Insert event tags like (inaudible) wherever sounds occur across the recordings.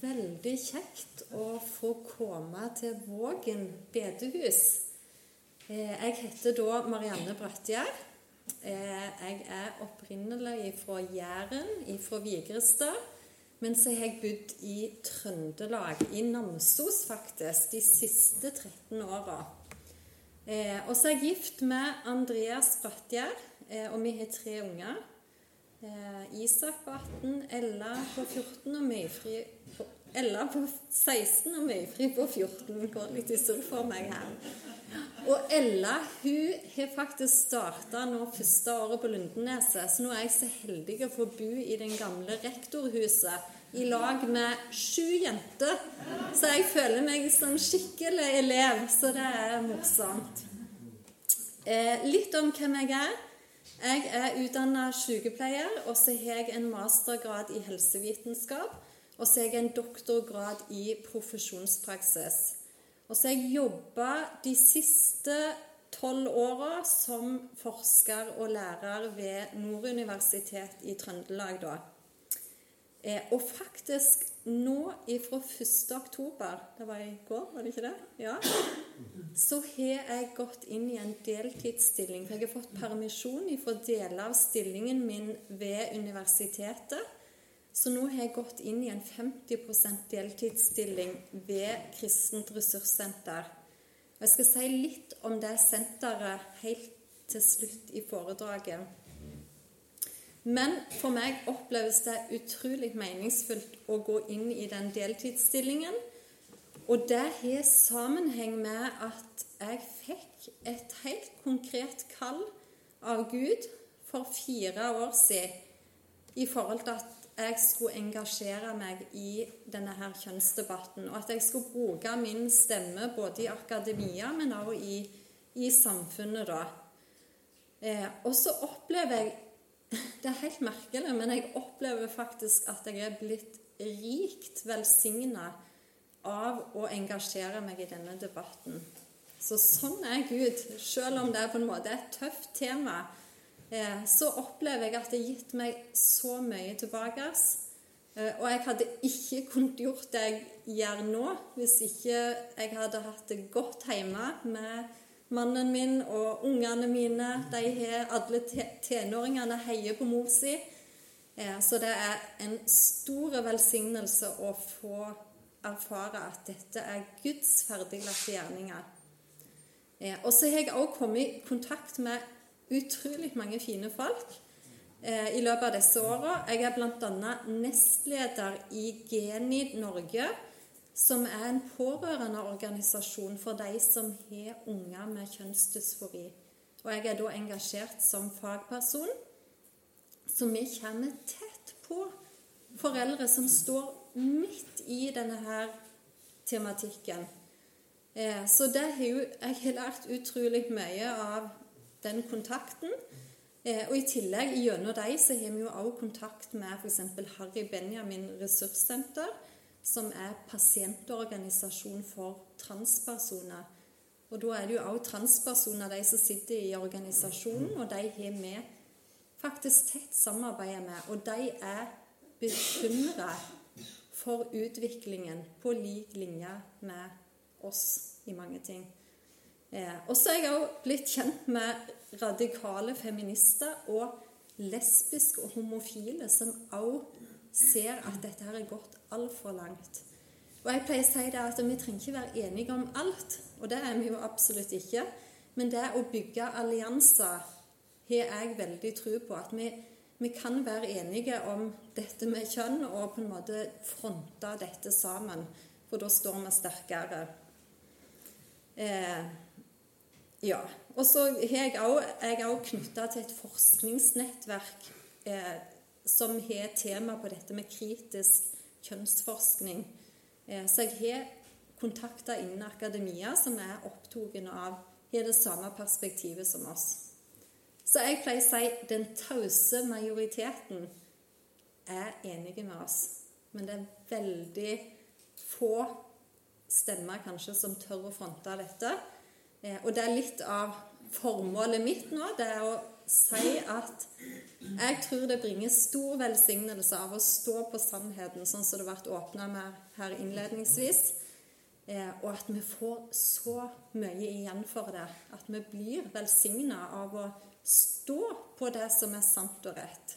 veldig kjekt å få komme til Vågen bedehus. Eh, jeg heter da Marianne Brattgjerd. Eh, jeg er opprinnelig fra Jæren, fra Vigrestad. Men så har jeg bodd i Trøndelag, i Namsos faktisk, de siste 13 åra. Og så er jeg gift med Andreas Brattgjerd, og vi har tre unger. Isak på 18, Ella på 14 og Møyfri på, Ella på 16 og Møyfri på 14. Går litt i surr for meg her. Og Ella hun har faktisk starta nå første året på Lundeneset, så nå er jeg så heldig å få bo i den gamle rektorhuset i lag med sju jenter. Så jeg føler meg som skikkelig elev, så det er morsomt. Eh, litt om hvem jeg er. Jeg er utdanna sykepleier, og så har jeg en mastergrad i helsevitenskap. Og så har jeg en doktorgrad i profesjonspraksis. Og så har jeg jobba de siste tolv åra som forsker og lærer ved Nord universitet i Trøndelag, da. Eh, og faktisk nå fra 1. oktober, det var i går, var det ikke det? Ja. Så har jeg gått inn i en deltidsstilling. For jeg har fått permisjon fra deler av stillingen min ved universitetet. Så nå har jeg gått inn i en 50% deltidsstilling ved Kristent ressurssenter. Og Jeg skal si litt om det senteret helt til slutt i foredraget. Men for meg oppleves det utrolig meningsfullt å gå inn i den deltidsstillingen. Og det har sammenheng med at jeg fikk et helt konkret kall av Gud for fire år siden i forhold til at jeg skulle engasjere meg i denne her kjønnsdebatten. Og at jeg skulle bruke min stemme både i akademia, men også i, i samfunnet, da. Eh, og så opplever jeg det er helt merkelig, men jeg opplever faktisk at jeg er blitt rikt velsigna av å engasjere meg i denne debatten. Så sånn er Gud. Selv om det er på en måte et tøft tema, eh, så opplever jeg at det har gitt meg så mye tilbake. Eh, og jeg hadde ikke kunnet gjort det jeg gjør nå, hvis ikke jeg hadde hatt det godt hjemme med Mannen min og ungene mine, de har alle tenåringene heier på mor si. Eh, så det er en stor velsignelse å få erfare at dette er Guds ferdiglagte gjerninger. Eh, og så har jeg også kommet i kontakt med utrolig mange fine folk eh, i løpet av disse åra. Jeg er bl.a. nestleder i Genid Norge som er en pårørendeorganisasjon for de som har unger med kjønnsdysfori. Og jeg er da engasjert som fagperson. Så vi kommer tett på foreldre som står midt i denne her tematikken. Eh, så jo, jeg har lært utrolig mye av den kontakten. Eh, og i tillegg gjennom dem så har vi jo også kontakt med f.eks. Harry Benjamin ressurssenter som er pasientorganisasjon for transpersoner. Og Da er det jo også transpersoner, de som sitter i organisasjonen, og de har vi faktisk tett samarbeid med. Og de er bekymra for utviklingen på lik linje med oss i mange ting. Eh, og så er jeg òg blitt kjent med radikale feminister og lesbiske og homofile som òg ser at dette her er gått altfor langt. Og jeg pleier å si det at Vi trenger ikke være enige om alt, og det er vi jo absolutt ikke. Men det å bygge allianser har jeg veldig tro på. At vi, vi, kan være enige om dette med kjønn og på en måte fronte dette sammen. For da står vi sterkere. Eh, ja. Og så er jeg òg knytta til et forskningsnettverk eh, som har tema på dette med kritisk kjønnsforskning. Eh, så jeg har kontakter innen akademia som er opptatt av har det samme perspektivet som oss. Så jeg pleier å si den tause majoriteten er enige med oss. Men det er veldig få stemmer kanskje som tør å fronte dette. Eh, og det er litt av formålet mitt nå. Det er å si at Jeg tror det bringer stor velsignelse av å stå på sannheten, sånn som det ble åpna med her innledningsvis. Eh, og at vi får så mye igjen for det. At vi blir velsigna av å stå på det som er sant og rett.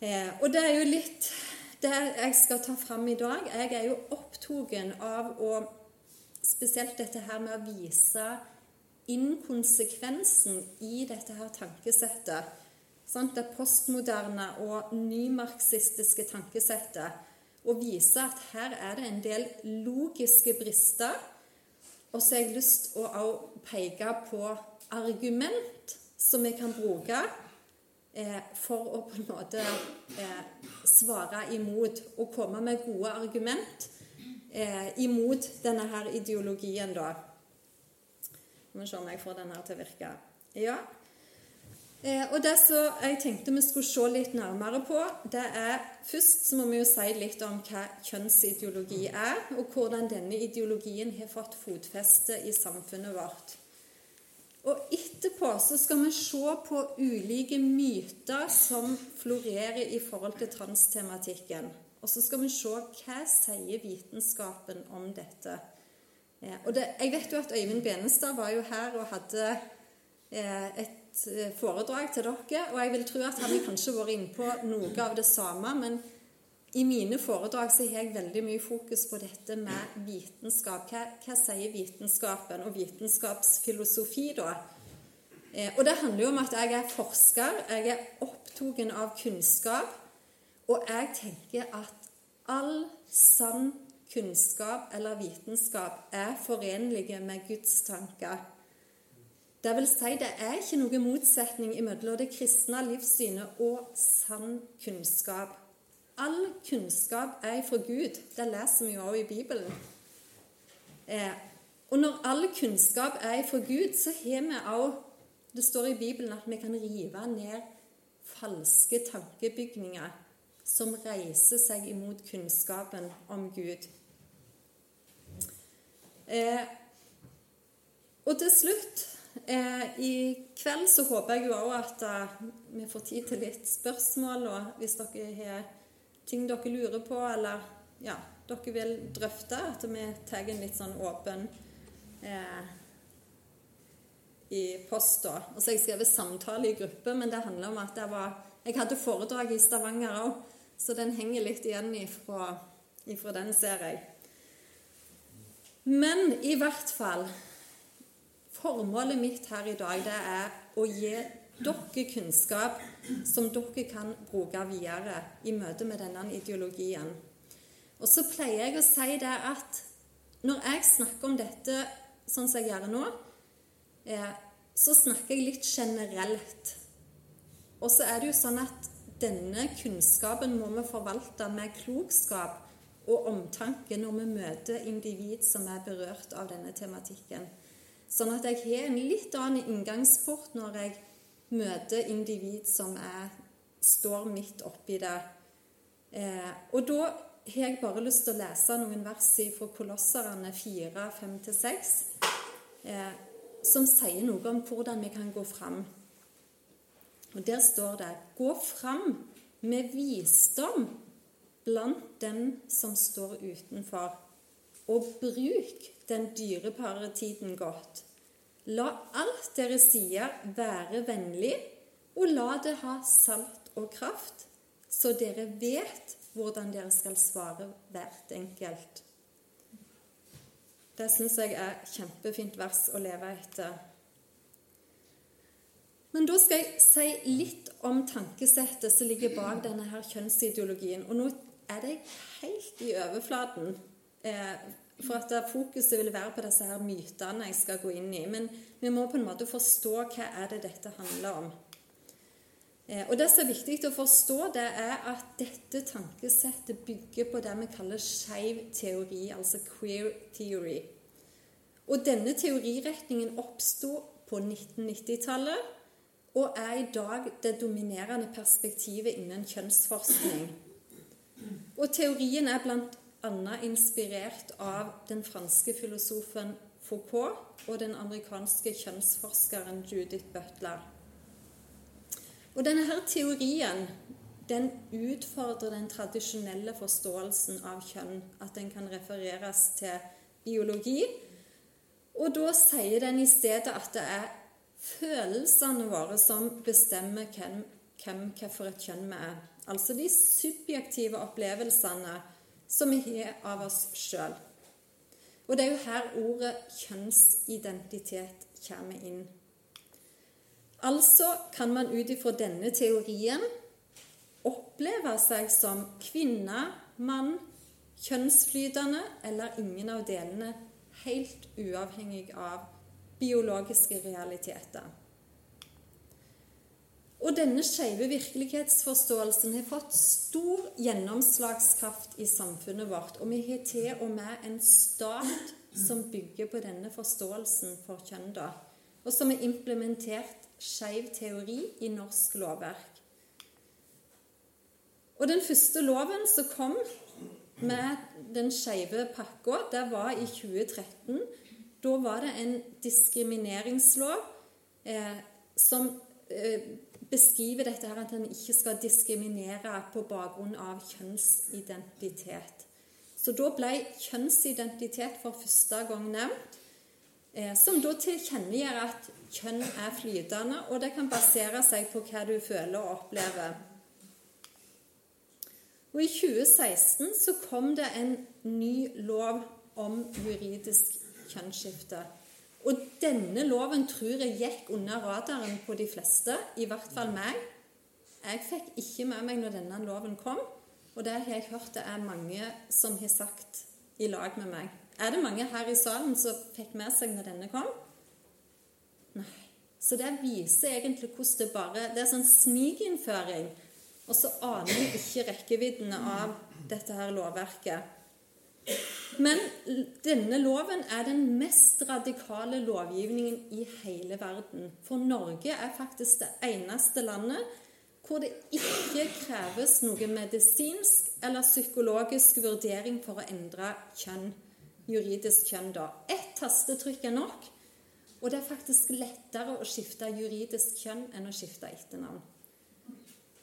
Eh, og det er jo litt det jeg skal ta fram i dag. Jeg er jo opptatt av å Spesielt dette her med å vise inkonsekvensen i dette her tankesettet. Sant? Det postmoderne og nymarxistiske tankesettet. Og vise at her er det en del logiske brister. Og så har jeg lyst til å peke på argument som vi kan bruke eh, for å på en måte eh, svare imot og komme med gode argument eh, imot denne her ideologien, da. Må se om jeg får den her til å virke. Ja. Eh, og det som jeg tenkte vi skulle se litt nærmere på, det er Først så må vi jo si litt om hva kjønnsideologi er, og hvordan denne ideologien har fått fotfeste i samfunnet vårt. Og etterpå så skal vi se på ulike myter som florerer i forhold til transtematikken. Og så skal vi se hva sier vitenskapen om dette. Og det, jeg vet jo at Øyvind Benestad var jo her og hadde eh, et eh, foredrag til dere. Og jeg vil tro at han har kanskje vært innpå noe av det samme. men i mine foredrag så har jeg veldig mye fokus på dette med vitenskap. Hva, hva sier vitenskapen, og vitenskapsfilosofi, da? Eh, og det handler jo om at jeg er forsker, jeg er opptatt av kunnskap. Og jeg tenker at all sann kunnskap eller vitenskap er forenlige med Guds tanker. Det vil si, det er ikke noen motsetning mellom det kristne livssynet og sann kunnskap. All kunnskap er fra Gud. Det leser vi jo også i Bibelen. Eh, og når all kunnskap er fra Gud, så har vi også Det står i Bibelen at vi kan rive ned falske tankebygninger som reiser seg imot kunnskapen om Gud. Eh, og til slutt eh, I kveld så håper jeg jo også at eh, vi får tid til litt spørsmål. Og hvis dere har ting dere lurer på, eller ja, dere vil drøfte, at vi tar en litt sånn åpen eh, i post Og så har jeg skrevet 'samtale i gruppe', men det handler om at jeg, var, jeg hadde foredrag i Stavanger òg, så den henger litt igjen ifra, ifra den, ser jeg. Men i hvert fall Formålet mitt her i dag det er å gi dere kunnskap som dere kan bruke videre i møte med denne ideologien. Og så pleier jeg å si det at når jeg snakker om dette sånn som jeg gjør nå, eh, så snakker jeg litt generelt. Og så er det jo sånn at denne kunnskapen må vi forvalte med klokskap og omtanke når vi møter individ som er berørt av denne tematikken. Sånn at jeg har en litt annen inngangsport når jeg møter individ som er, står midt oppi det. Eh, og da har jeg bare lyst til å lese noen vers fra Kolosserne 4, 5-6, eh, som sier noe om hvordan vi kan gå fram. Og Der står det Gå fram med visdom blant dem som står utenfor, og bruk den dyrepare tiden godt. La alt dere sier, være vennlig, og la det ha salt og kraft, så dere vet hvordan dere skal svare hvert enkelt. Det syns jeg er kjempefint vers å leve etter. Men da skal jeg si litt om tankesettet som ligger bak denne her kjønnsideologien. Og nå er det helt i overflaten. Eh, for at fokuset vil være på disse her mytene jeg skal gå inn i. Men vi må på en måte forstå hva er det dette handler om. Eh, og Det som er viktig å forstå, det er at dette tankesettet bygger på det vi kaller skeiv teori, altså queer theory. Og Denne teoriretningen oppsto på 1990-tallet og er i dag det dominerende perspektivet innen kjønnsforskning. Og Teorien er annet inspirert av den franske filosofen Foucault og den amerikanske kjønnsforskeren Judith Butler. Og denne her teorien den utfordrer den tradisjonelle forståelsen av kjønn, at den kan refereres til biologi. Og da sier den i stedet at det er følelsene våre som bestemmer hvem, hvem hvilket kjønn vi er. Altså de subjektive opplevelsene som vi har av oss sjøl. Og det er jo her ordet kjønnsidentitet kommer inn. Altså kan man ut ifra denne teorien oppleve seg som kvinne, mann, kjønnsflytende eller ingen av delene, helt uavhengig av biologiske realiteter. Og denne skeive virkelighetsforståelsen har fått stor gjennomslagskraft i samfunnet vårt. Og vi har til og med en stat som bygger på denne forståelsen for kjønn, da. Og som har implementert skeiv teori i norsk lovverk. Og den første loven som kom med den skeive pakka, det var i 2013. Da var det en diskrimineringslov eh, som eh, beskriver dette her at en ikke skal diskriminere på bakgrunn av kjønnsidentitet. Så da ble kjønnsidentitet for første gang nevnt, eh, som da tilkjennegjør at kjønn er flytende, og det kan basere seg på hva du føler og opplever. Og I 2016 så kom det en ny lov om juridisk kjønnsskifte. Og denne loven tror jeg gikk under radaren på de fleste, i hvert fall meg. Jeg fikk ikke med meg når denne loven kom, og det har jeg hørt det er mange som har sagt i lag med meg. Er det mange her i salen som fikk med seg når denne kom? Nei. Så det viser egentlig hvordan det bare Det er sånn snikinnføring, og så aner vi ikke rekkeviddene av dette her lovverket. Men denne loven er den mest radikale lovgivningen i hele verden. For Norge er faktisk det eneste landet hvor det ikke kreves noen medisinsk eller psykologisk vurdering for å endre kjønn, juridisk kjønn. da. Ett tastetrykk er nok, og det er faktisk lettere å skifte juridisk kjønn enn å skifte etternavn.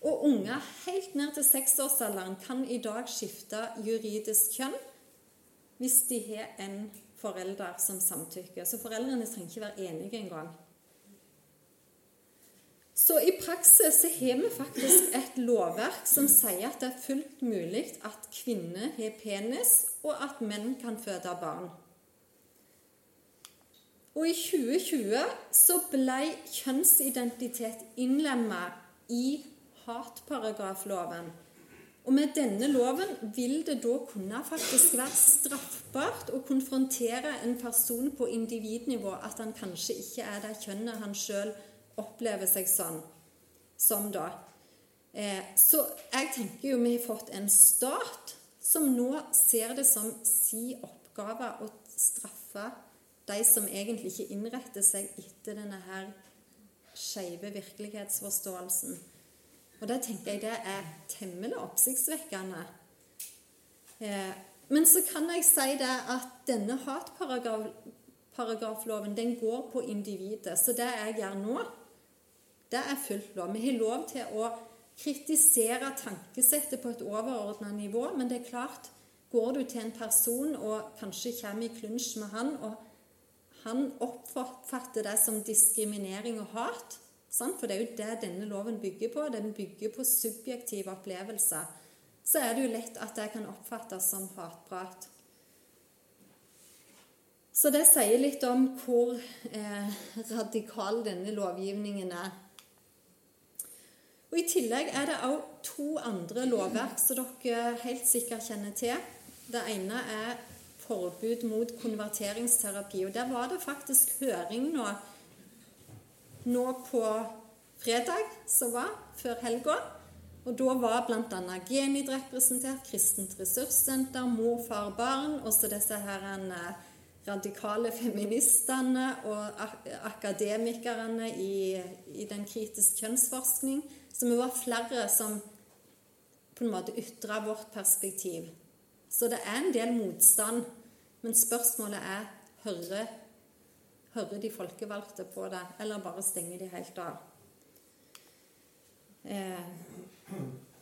Og unger helt ned til seksårsalderen kan i dag skifte juridisk kjønn hvis de har en forelder som samtykker. Så foreldrene trenger ikke være enige engang. Så i praksis så har vi faktisk et lovverk som sier at det er fullt mulig at kvinner har penis, og at menn kan føde barn. Og i 2020 så ble kjønnsidentitet innlemma i hatparagrafloven. Og med denne loven vil det da kunne faktisk være straffbart å konfrontere en person på individnivå at han kanskje ikke er det kjønnet han sjøl opplever seg sånn, som da. Eh, så jeg tenker jo vi har fått en stat som nå ser det som si oppgave å straffe de som egentlig ikke innretter seg etter denne her skeive virkelighetsforståelsen. Og det tenker jeg det er temmelig oppsiktsvekkende. Eh, men så kan jeg si det at denne hatparagrafloven den går på individet. Så det jeg gjør nå, det er fullt lov. Vi har lov til å kritisere tankesettet på et overordna nivå, men det er klart Går du til en person og kanskje kommer i klunsj med han, og han oppfatter det som diskriminering og hat, for det er jo det denne loven bygger på. Den bygger på subjektive opplevelser. Så er det jo lett at det kan oppfattes som hatprat. Så det sier litt om hvor eh, radikal denne lovgivningen er. Og I tillegg er det òg to andre lovverk som dere helt sikkert kjenner til. Det ene er forbud mot konverteringsterapi. og Der var det faktisk høring nå nå på fredag som var, før helga. Og Da var bl.a. Genid representert, Kristent ressurssenter, mor, far, barn, og så disse her eh, radikale feministene og akademikerne i, i den kritiske kjønnsforskning. Så vi var flere som på en måte ytra vårt perspektiv. Så det er en del motstand, men spørsmålet er hører Hører de folkevalgte på det, eller bare stenger de helt av? Eh,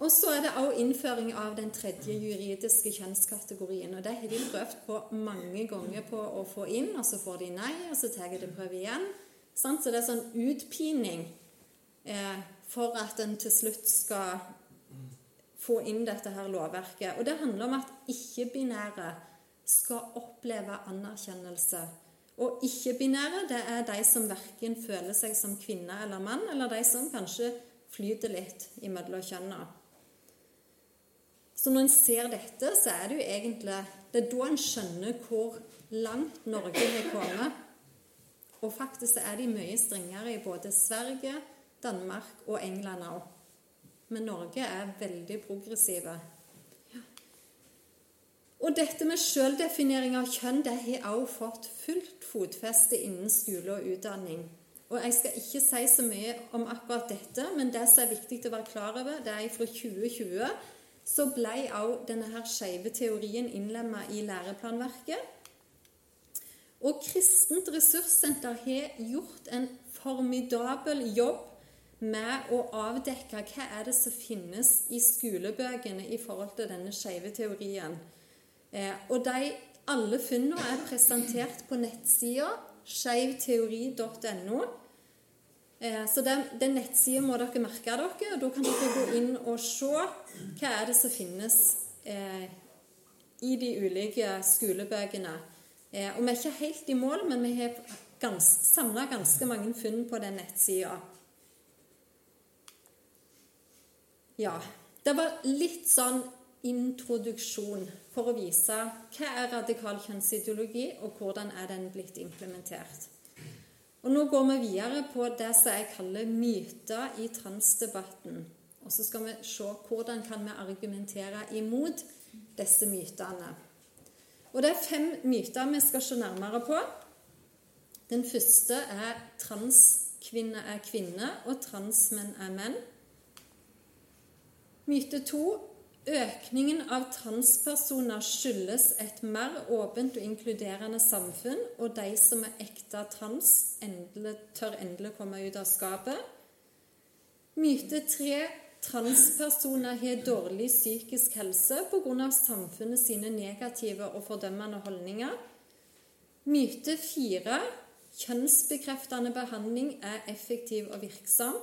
og så er det òg innføring av den tredje juridiske kjønnskategorien. og Det har de prøvd på mange ganger på å få inn, og så får de nei, og så tar de prøve igjen. Så det er sånn utpining eh, for at en til slutt skal få inn dette her lovverket. Og det handler om at ikke-binære skal oppleve anerkjennelse. Og ikke-binære det er de som verken føler seg som kvinne eller mann, eller de som kanskje flyter litt imellom kjønna. Så når en ser dette, så er det jo egentlig Det er da en skjønner hvor langt Norge har kommet. Og faktisk er de mye strengere i både Sverige, Danmark og England òg. Men Norge er veldig progressive. Og dette med sjøldefinering av kjønn det har også fått fullt fotfeste innen skole og utdanning. Og Jeg skal ikke si så mye om akkurat dette, men det som er viktig å være klar over, det er fra 2020 så ble også denne her skeive teorien innlemma i læreplanverket. Og Kristent ressurssenter har gjort en formidabel jobb med å avdekke hva er det som finnes i skolebøkene i forhold til denne skeive teorien. Eh, og de, alle funnene er presentert på nettsida skeivteori.no. Eh, så den, den nettsida må dere merke dere, og da kan dere gå inn og se hva er det som finnes eh, i de ulike skolebøkene. Eh, og vi er ikke helt i mål, men vi har gans, samla ganske mange funn på den nettsida. Ja. Det var litt sånn introduksjon for å vise hva er radikal kjønnsideologi, og hvordan er den blitt implementert. Og Nå går vi videre på det som jeg kaller myter i transdebatten. Og så skal vi se hvordan kan vi argumentere imot disse mytene. Og Det er fem myter vi skal se nærmere på. Den første er transkvinne er kvinne, og transmenn er menn. Myte to Økningen av transpersoner skyldes et mer åpent og inkluderende samfunn, og de som er ekte trans, endelig, tør endelig komme ut av skapet. Myte tre transpersoner har dårlig psykisk helse pga. samfunnet sine negative og fordømmende holdninger. Myte fire kjønnsbekreftende behandling er effektiv og virksom.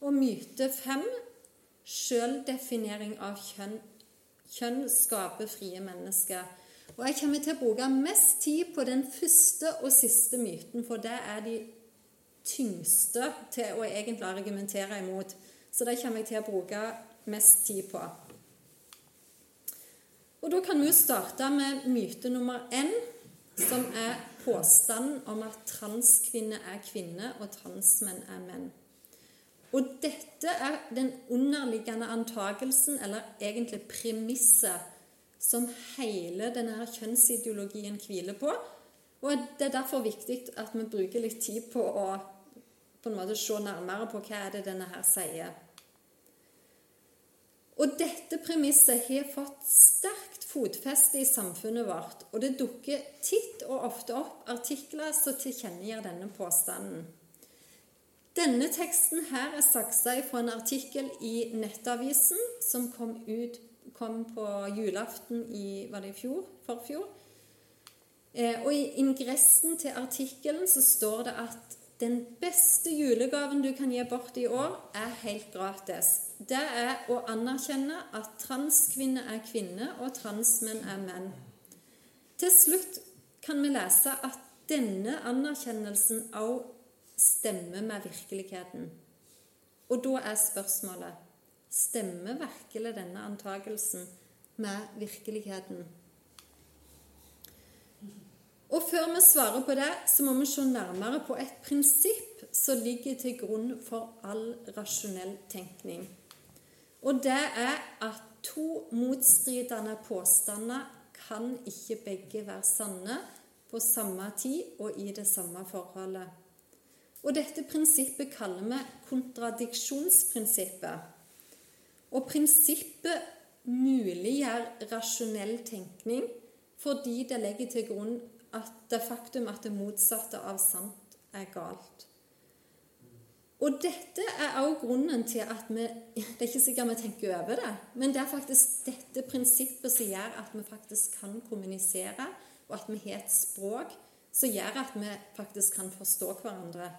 Og myte fem Sjøldefinering av kjønn, kjønn skaper frie mennesker. Og Jeg kommer til å bruke mest tid på den første og siste myten, for det er de tyngste til å egentlig argumentere imot. Så det kommer jeg til å bruke mest tid på. Og Da kan vi jo starte med myte nummer én, som er påstanden om at transkvinner er kvinner og transmenn er menn. Og dette er den underliggende antakelsen, eller egentlig premisset, som hele denne kjønnsideologien hviler på. Og det er derfor viktig at vi bruker litt tid på å på en måte se nærmere på hva er det denne her sier. Og dette premisset har fått sterkt fotfeste i samfunnet vårt, og det dukker titt og ofte opp artikler som tilkjennegir denne påstanden. Denne teksten her er saksa fra en artikkel i Nettavisen som kom, ut, kom på julaften i Var det i fjor? Forfjor? Eh, og i ingressen til artikkelen så står det at den beste julegaven du kan gi bort i år, er helt gratis. Det er å anerkjenne at transkvinner er kvinner, og transmenn er menn. Til slutt kan vi lese at denne anerkjennelsen også stemmer med virkeligheten. Og da er spørsmålet stemmer virkelig denne antakelsen med virkeligheten? Og før vi svarer på det, så må vi se nærmere på et prinsipp som ligger til grunn for all rasjonell tenkning. Og det er at to motstridende påstander kan ikke begge være sanne på samme tid og i det samme forholdet. Og dette prinsippet kaller vi kontradiksjonsprinsippet. Og prinsippet muliggjør rasjonell tenkning fordi det legger til grunn at det faktum at det motsatte av sant er galt. Og dette er også grunnen til at vi Det er ikke sikkert vi tenker over det, men det er faktisk dette prinsippet som gjør at vi faktisk kan kommunisere, og at vi har et språk som gjør at vi faktisk kan forstå hverandre.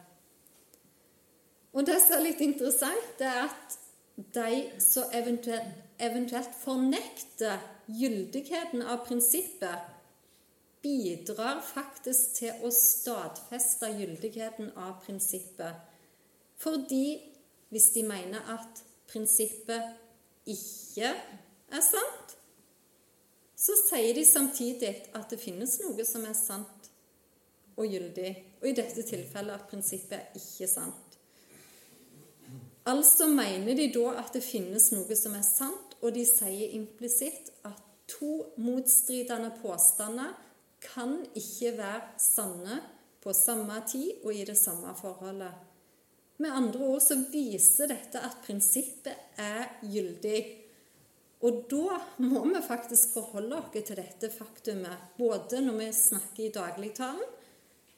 Og det som er litt interessant, det er at de som eventuelt, eventuelt fornekter gyldigheten av prinsippet, bidrar faktisk til å stadfeste gyldigheten av prinsippet. Fordi hvis de mener at prinsippet ikke er sant, så sier de samtidig at det finnes noe som er sant og gyldig, og i dette tilfellet at prinsippet er ikke sant. Altså mener de da at det finnes noe som er sant, og de sier implisitt at to motstridende påstander kan ikke være sanne på samme tid og i det samme forholdet. Med andre ord så viser dette at prinsippet er gyldig. Og da må vi faktisk forholde oss til dette faktumet, både når vi snakker i dagligtalen,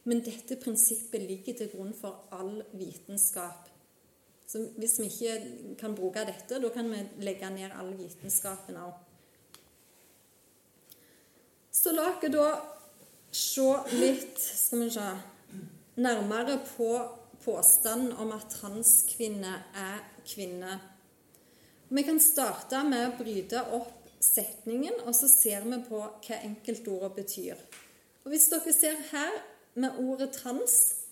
men dette prinsippet ligger til grunn for all vitenskap. Så hvis vi ikke kan bruke dette, da kan vi legge ned all vitenskapen òg. Så la oss da se litt skal vi se, nærmere på påstanden om at transkvinner er kvinner. Vi kan starte med å bryte opp setningen, og så ser vi på hva enkeltordet betyr. Og Hvis dere ser her med ordet 'trans',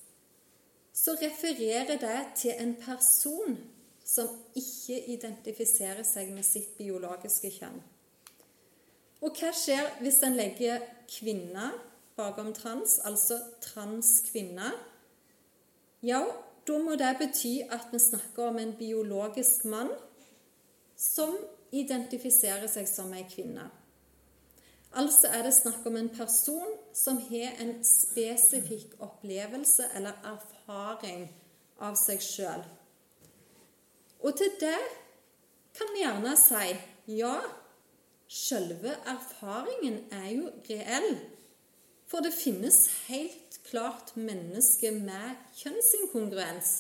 så refererer det til en person som ikke identifiserer seg med sitt biologiske kjønn. Og hva skjer hvis en legger 'kvinne' bakom 'trans', altså transkvinne? Ja, da må det bety at vi snakker om en biologisk mann som identifiserer seg som ei kvinne. Altså er det snakk om en person som har en spesifikk opplevelse eller erfaring av seg sjøl. Og til det kan vi gjerne si ja, sjølve erfaringen er jo reell. For det finnes helt klart mennesker med kjønnsinkongruens.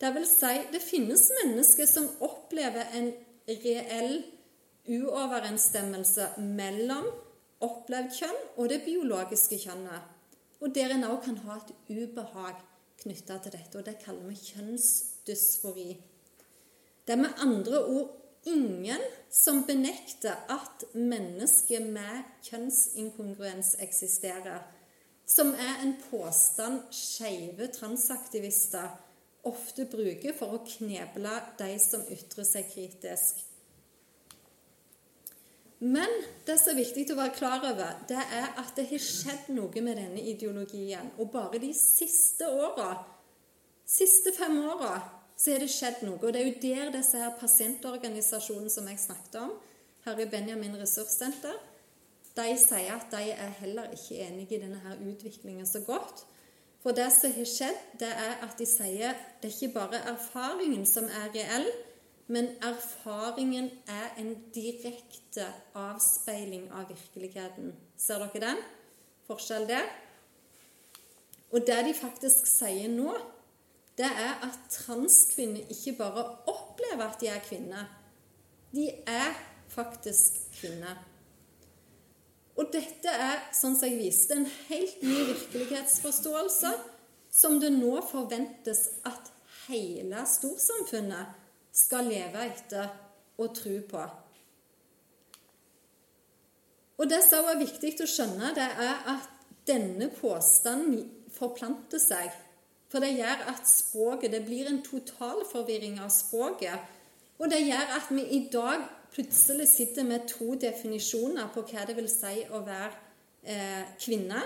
Det vil si, det finnes mennesker som opplever en reell uoverensstemmelse mellom opplevd kjønn og det biologiske kjønnet. Og der en òg kan ha et ubehag knytta til dette, og det kaller vi kjønnsdysfori. Det er med andre ord ingen som benekter at mennesker med kjønnsinkongruens eksisterer, som er en påstand skeive transaktivister ofte bruker for å kneble de som ytrer seg kritisk. Men det som er viktig å være klar over, det er at det har skjedd noe med denne ideologien. Og bare de siste åra, siste fem åra, så har det skjedd noe. Og det er jo der disse her pasientorganisasjonene som jeg snakket om, her i Benjamin ressurssenter, de sier at de er heller ikke enig i denne her utviklingen så godt. For det som har skjedd, det er at de sier det er ikke bare erfaringen som er reell, men erfaringen er en direkte avspeiling av virkeligheten. Ser dere den? Forskjell der. Og det de faktisk sier nå, det er at transkvinner ikke bare opplever at de er kvinner. De er faktisk kvinner. Og dette er, sånn som jeg viste, en helt ny virkelighetsforståelse som det nå forventes at hele storsamfunnet skal leve etter og tro på. Og Det som er viktig å skjønne, det er at denne påstanden forplanter seg. For det gjør at språket Det blir en totalforvirring av språket. Og det gjør at vi i dag plutselig sitter med to definisjoner på hva det vil si å være eh, kvinne.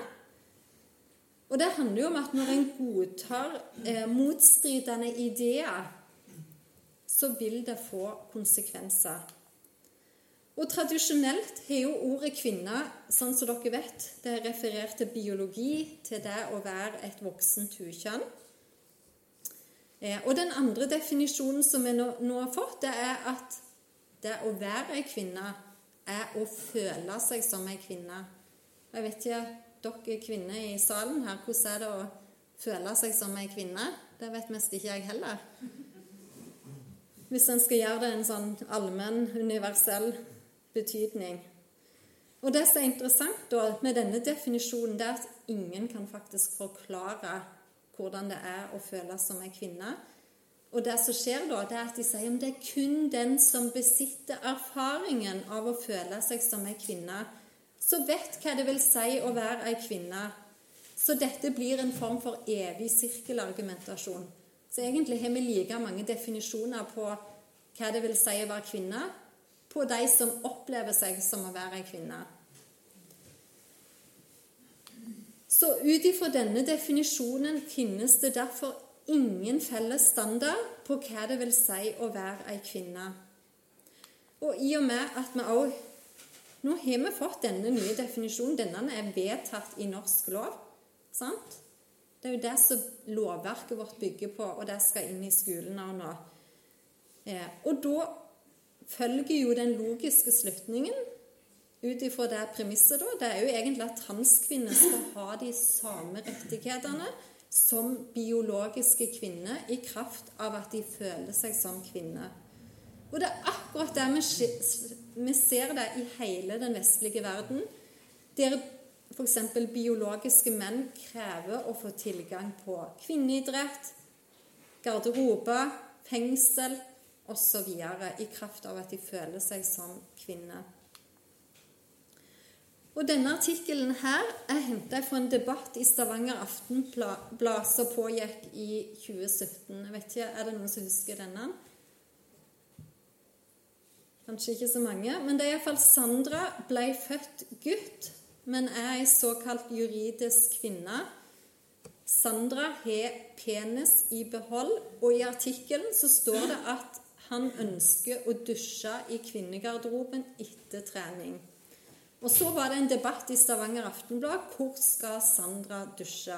Og det handler jo om at når en godtar eh, motstridende ideer, så vil det få konsekvenser. Og Tradisjonelt har jo ordet 'kvinne', sånn som dere vet, det er referert til biologi, til det å være et voksent ukjønn. Eh, og den andre definisjonen som vi nå, nå har fått, det er at det å være ei kvinne er å føle seg som ei kvinne. Jeg vet ikke, dere kvinner i salen her, hvordan er det å føle seg som ei kvinne? Det vet mest ikke jeg heller. Hvis en skal gjøre det en sånn allmenn, universell betydning. Og det som er interessant da med denne definisjonen, det er at ingen kan faktisk forklare hvordan det er å føle som en kvinne. Og det som skjer da, det er at de sier om det er kun den som besitter erfaringen av å føle seg som en kvinne, som vet hva det vil si å være en kvinne. Så dette blir en form for evig sirkelargumentasjon. Så egentlig har vi like mange definisjoner på hva det vil si å være kvinne, på de som opplever seg som å være ei kvinne. Så ut ifra denne definisjonen finnes det derfor ingen felles standard på hva det vil si å være ei kvinne. Og i og med at vi òg Nå har vi fått denne nye definisjonen. Denne er vedtatt i norsk lov. Sant? Det er jo det som lovverket vårt bygger på, og det skal inn i skolen nå. Eh, og da følger jo den logiske slutningen ut ifra det premisset, da, det er jo egentlig at transkvinner skal ha de samme rettighetene som biologiske kvinner i kraft av at de føler seg som kvinner. Og det er akkurat det vi, vi ser det i hele den vestlige verden, der f.eks. biologiske menn krever å få tilgang på kvinneidrett, garderobe, fengsel osv. i kraft av at de føler seg som kvinner. Og Denne artikkelen her er henta fra en debatt i Stavanger Aftenblad som pågikk i 2017. Jeg vet ikke, Er det noen som husker denne? Kanskje ikke så mange. Men det er iallfall Sandra ble født gutt, men er ei såkalt juridisk kvinne. Sandra har penis i behold, og i artikkelen så står det at han ønsker å dusje i kvinnegarderoben etter trening. Og så var det en debatt i Stavanger Aftenblad hvor skal Sandra dusje.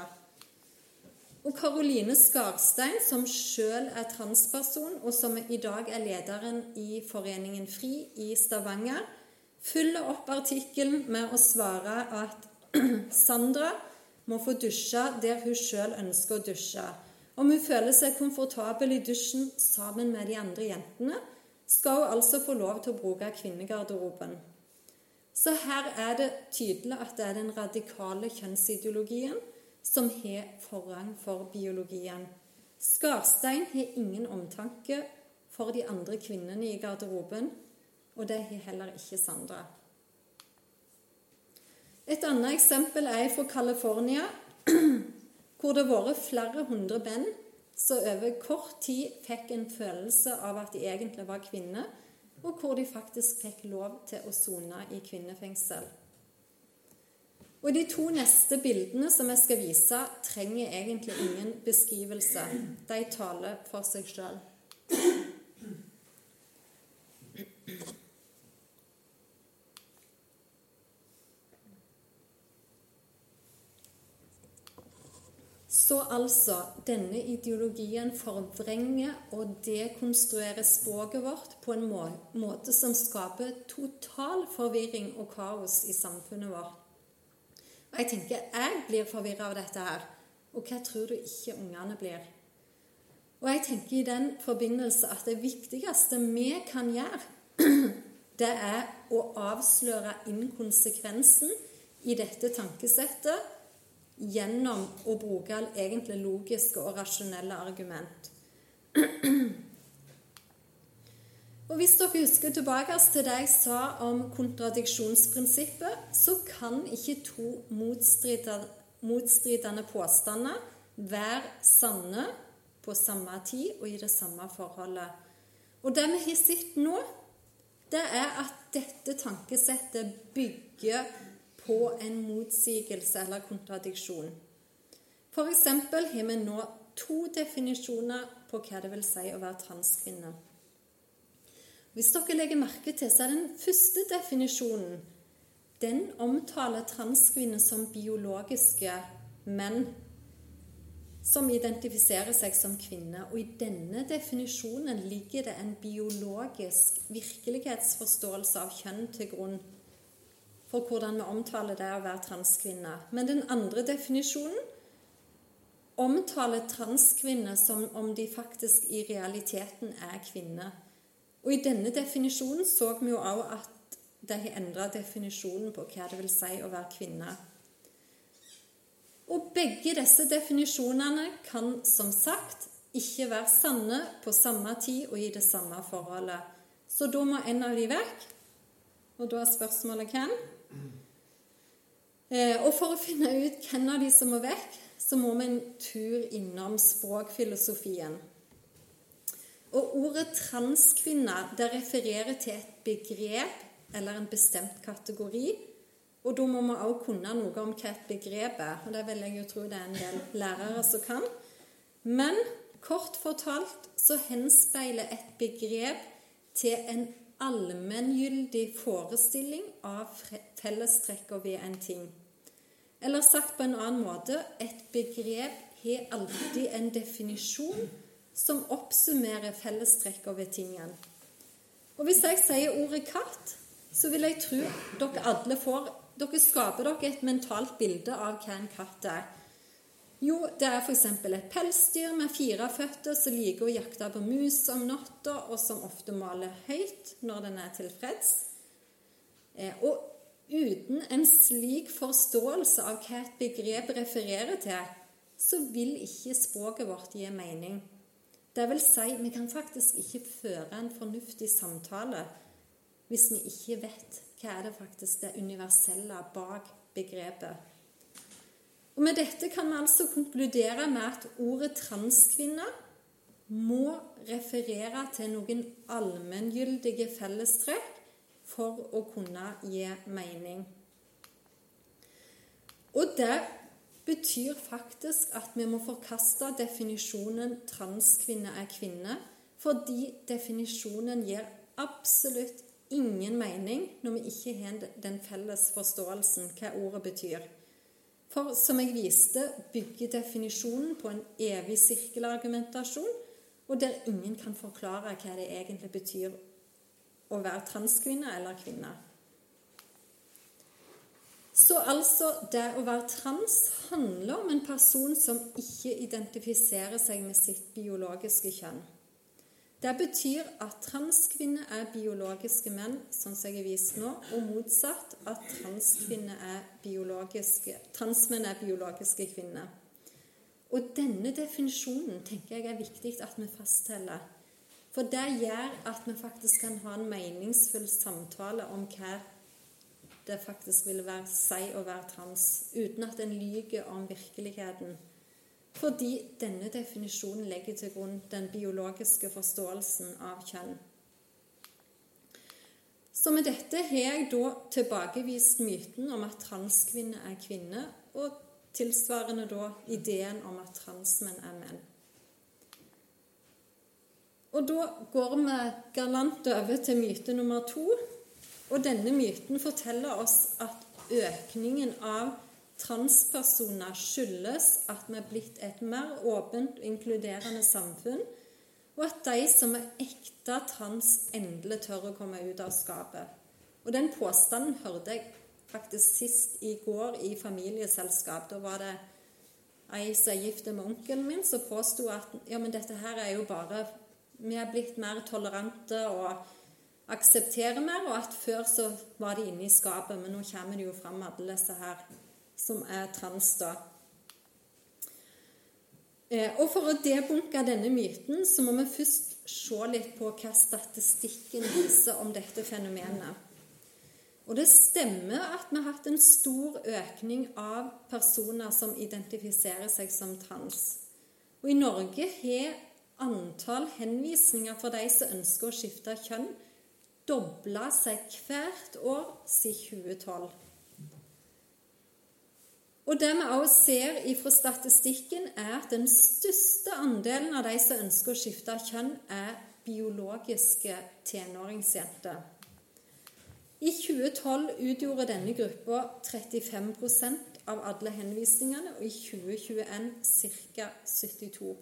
Og Karoline Skarstein, som sjøl er transperson, og som i dag er lederen i Foreningen FRI i Stavanger, følger opp artikkelen med å svare at (clears throat) Sandra må få dusje der hun sjøl ønsker å dusje. Om hun føler seg komfortabel i dusjen sammen med de andre jentene, skal hun altså få lov til å bruke kvinnegarderoben. Så her er det tydelig at det er den radikale kjønnsideologien som har forrang for biologien. Skarstein har ingen omtanke for de andre kvinnene i garderoben, og det har heller ikke Sandra. Et annet eksempel er fra California, (clears throat) hvor det har vært flere hundre menn som over kort tid fikk en følelse av at de egentlig var kvinner, og hvor de faktisk fikk lov til å sone i kvinnefengsel. Og De to neste bildene som jeg skal vise, trenger egentlig ingen beskrivelse. De taler for seg sjøl. Så altså, denne ideologien forvrenger og dekonstruerer språket vårt på en måte som skaper total forvirring og kaos i samfunnet vårt. Og jeg tenker jeg blir forvirra av dette her. Og hva tror du ikke ungene blir? Og jeg tenker i den forbindelse at det viktigste vi kan gjøre, (clears throat) det er å avsløre inkonsekvensen i dette tankesettet gjennom å bruke egentlig logiske og rasjonelle argument. Og Hvis dere husker tilbake til det jeg sa om kontradiksjonsprinsippet, så kan ikke to motstridende påstander være sanne på samme tid og i det samme forholdet. Og det vi har sett nå, det er at dette tankesettet bygger på en motsigelse eller kontradiksjon. F.eks. har vi nå to definisjoner på hva det vil si å være transkvinne. Hvis dere legger merke til, så er den første definisjonen den omtaler transkvinner som biologiske menn som identifiserer seg som kvinner. Og i denne definisjonen ligger det en biologisk virkelighetsforståelse av kjønn til grunn for hvordan vi omtaler det å være transkvinne. Men den andre definisjonen omtaler transkvinner som om de faktisk i realiteten er kvinner. Og i denne definisjonen så vi jo òg at de har endra definisjonen på hva det vil si å være kvinne. Og begge disse definisjonene kan som sagt ikke være sanne på samme tid og i det samme forholdet. Så da må en av de vekk. Og da er spørsmålet hvem? Eh, og for å finne ut hvem av de som må vekk, så må vi en tur innom språkfilosofien. Og ordet transkvinne det refererer til et begrep eller en bestemt kategori. Og da må vi også kunne noe om hva et begrep er. Og det vil jeg jo tro det er en del lærere som kan. Men kort fortalt så henspeiler et begrep til en allmenngyldig forestilling av fellestrekker ved en ting. Eller sagt på en annen måte et begrep har alltid en definisjon som oppsummerer fellestrekkene ved tingen. Og Hvis jeg sier ordet katt, så vil jeg tro dere alle får Dere skaper dere et mentalt bilde av hva en katt er. Jo, det er f.eks. et pelsdyr med fire føtter som liker å jakte på mus om natta, og som ofte maler høyt når den er tilfreds. Eh, og Uten en slik forståelse av hva et begrep refererer til, så vil ikke språket vårt gi mening. Det vil si, vi kan faktisk ikke føre en fornuftig samtale hvis vi ikke vet hva er det faktisk det universelle bak begrepet. Og Med dette kan vi altså konkludere med at ordet transkvinne må referere til noen allmenngyldige fellestrekk for å kunne gi mening. Og det betyr faktisk at vi må forkaste definisjonen 'transkvinne er kvinne', fordi definisjonen gir absolutt ingen mening når vi ikke har den felles forståelsen hva ordet betyr. For som jeg viste, bygger definisjonen på en evig sirkelargumentasjon, og der ingen kan forklare hva det egentlig betyr å være transkvinne eller kvinne. Så altså, det å være trans handler om en person som ikke identifiserer seg med sitt biologiske kjønn. Det betyr at transkvinner er biologiske menn, sånn som jeg har vist nå, og motsatt at transkvinner er biologiske, transmenn er biologiske kvinner. Og denne definisjonen tenker jeg er viktig at vi fastholder. For det gjør at vi faktisk kan ha en meningsfull samtale om hva det faktisk vil være, si å være trans, uten at en lyver om virkeligheten. Fordi denne definisjonen legger til grunn den biologiske forståelsen av kjønn. Så med dette har jeg da tilbakevist myten om at transkvinner er kvinner, og tilsvarende da ideen om at transmenn er menn. Og da går vi galant over til myte nummer to. Og denne myten forteller oss at økningen av transpersoner skyldes at vi er blitt et mer åpent og inkluderende samfunn, og at de som er ekte trans, endelig tør å komme ut av skapet. Og den påstanden hørte jeg faktisk sist i går i familieselskap. Da var det ei som er gift med onkelen min, som påsto at ja, men dette her er jo bare vi er blitt mer tolerante og aksepterer mer, og at før så var de inne i skapet, men nå kommer det jo fram alle disse her som er trans, da. Eh, og For å debunke denne myten så må vi først se litt på hva statistikken viser om dette fenomenet. Og det stemmer at vi har hatt en stor økning av personer som identifiserer seg som trans. Og i Norge har antall henvisninger for de som ønsker å skifte kjønn, dobla seg hvert år siden 2012. Og Det vi også ser fra statistikken, er at den største andelen av de som ønsker å skifte kjønn, er biologiske tenåringsjenter. I 2012 utgjorde denne gruppa 35% av alle henvisningene, og i 2021 ca. 72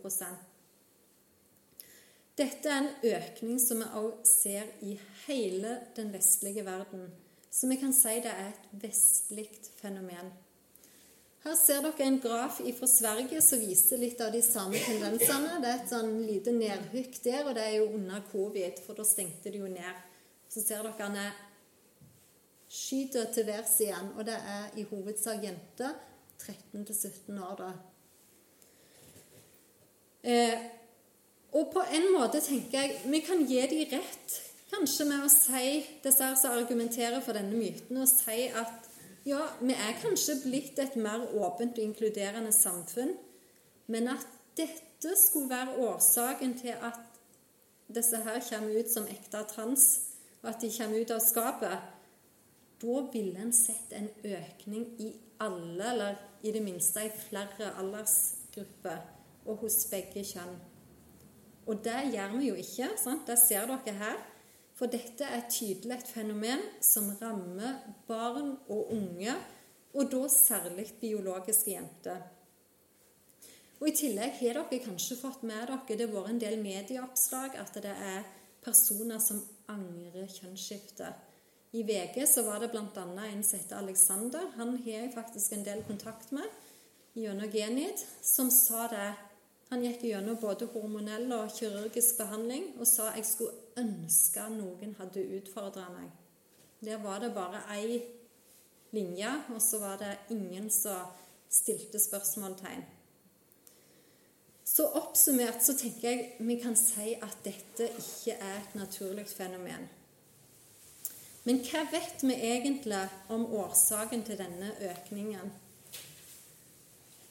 dette er en økning som vi også ser i hele den vestlige verden. Så vi kan si det er et vestlig fenomen. Her ser dere en graf fra Sverige som viser litt av de samme tendensene. Det er et sånn lite nedhykk der, og det er jo under covid, for da stengte de jo ned. Så ser dere han er skyter til værs igjen, og det er i hovedsak jenter 13-17 år, da. Eh, og på en måte tenker jeg vi kan gi de rett, kanskje med å si disse som argumenterer for denne myten, og si at ja, vi er kanskje blitt et mer åpent og inkluderende samfunn, men at dette skulle være årsaken til at disse her kommer ut som ekte trans, og at de kommer ut av skapet, da ville en sett en økning i alle, eller i det minste i flere aldersgrupper, og hos begge kjønn. Og det gjør vi jo ikke. Sant? Det ser dere her. For dette er tydelig et fenomen som rammer barn og unge, og da særlig biologiske jenter. Og I tillegg har dere kanskje fått med dere det har vært en del medieoppslag at det er personer som angrer kjønnsskifte. I VG så var det bl.a. en som heter Alexander. Han har jeg faktisk en del kontakt med gjennom Genid, som sa det han gikk gjennom både hormonell og kirurgisk behandling og sa jeg skulle ønske noen hadde utfordra meg. Der var det bare ei linje, og så var det ingen som stilte spørsmålstegn. Så oppsummert så tenker jeg vi kan si at dette ikke er et naturlig fenomen. Men hva vet vi egentlig om årsaken til denne økningen?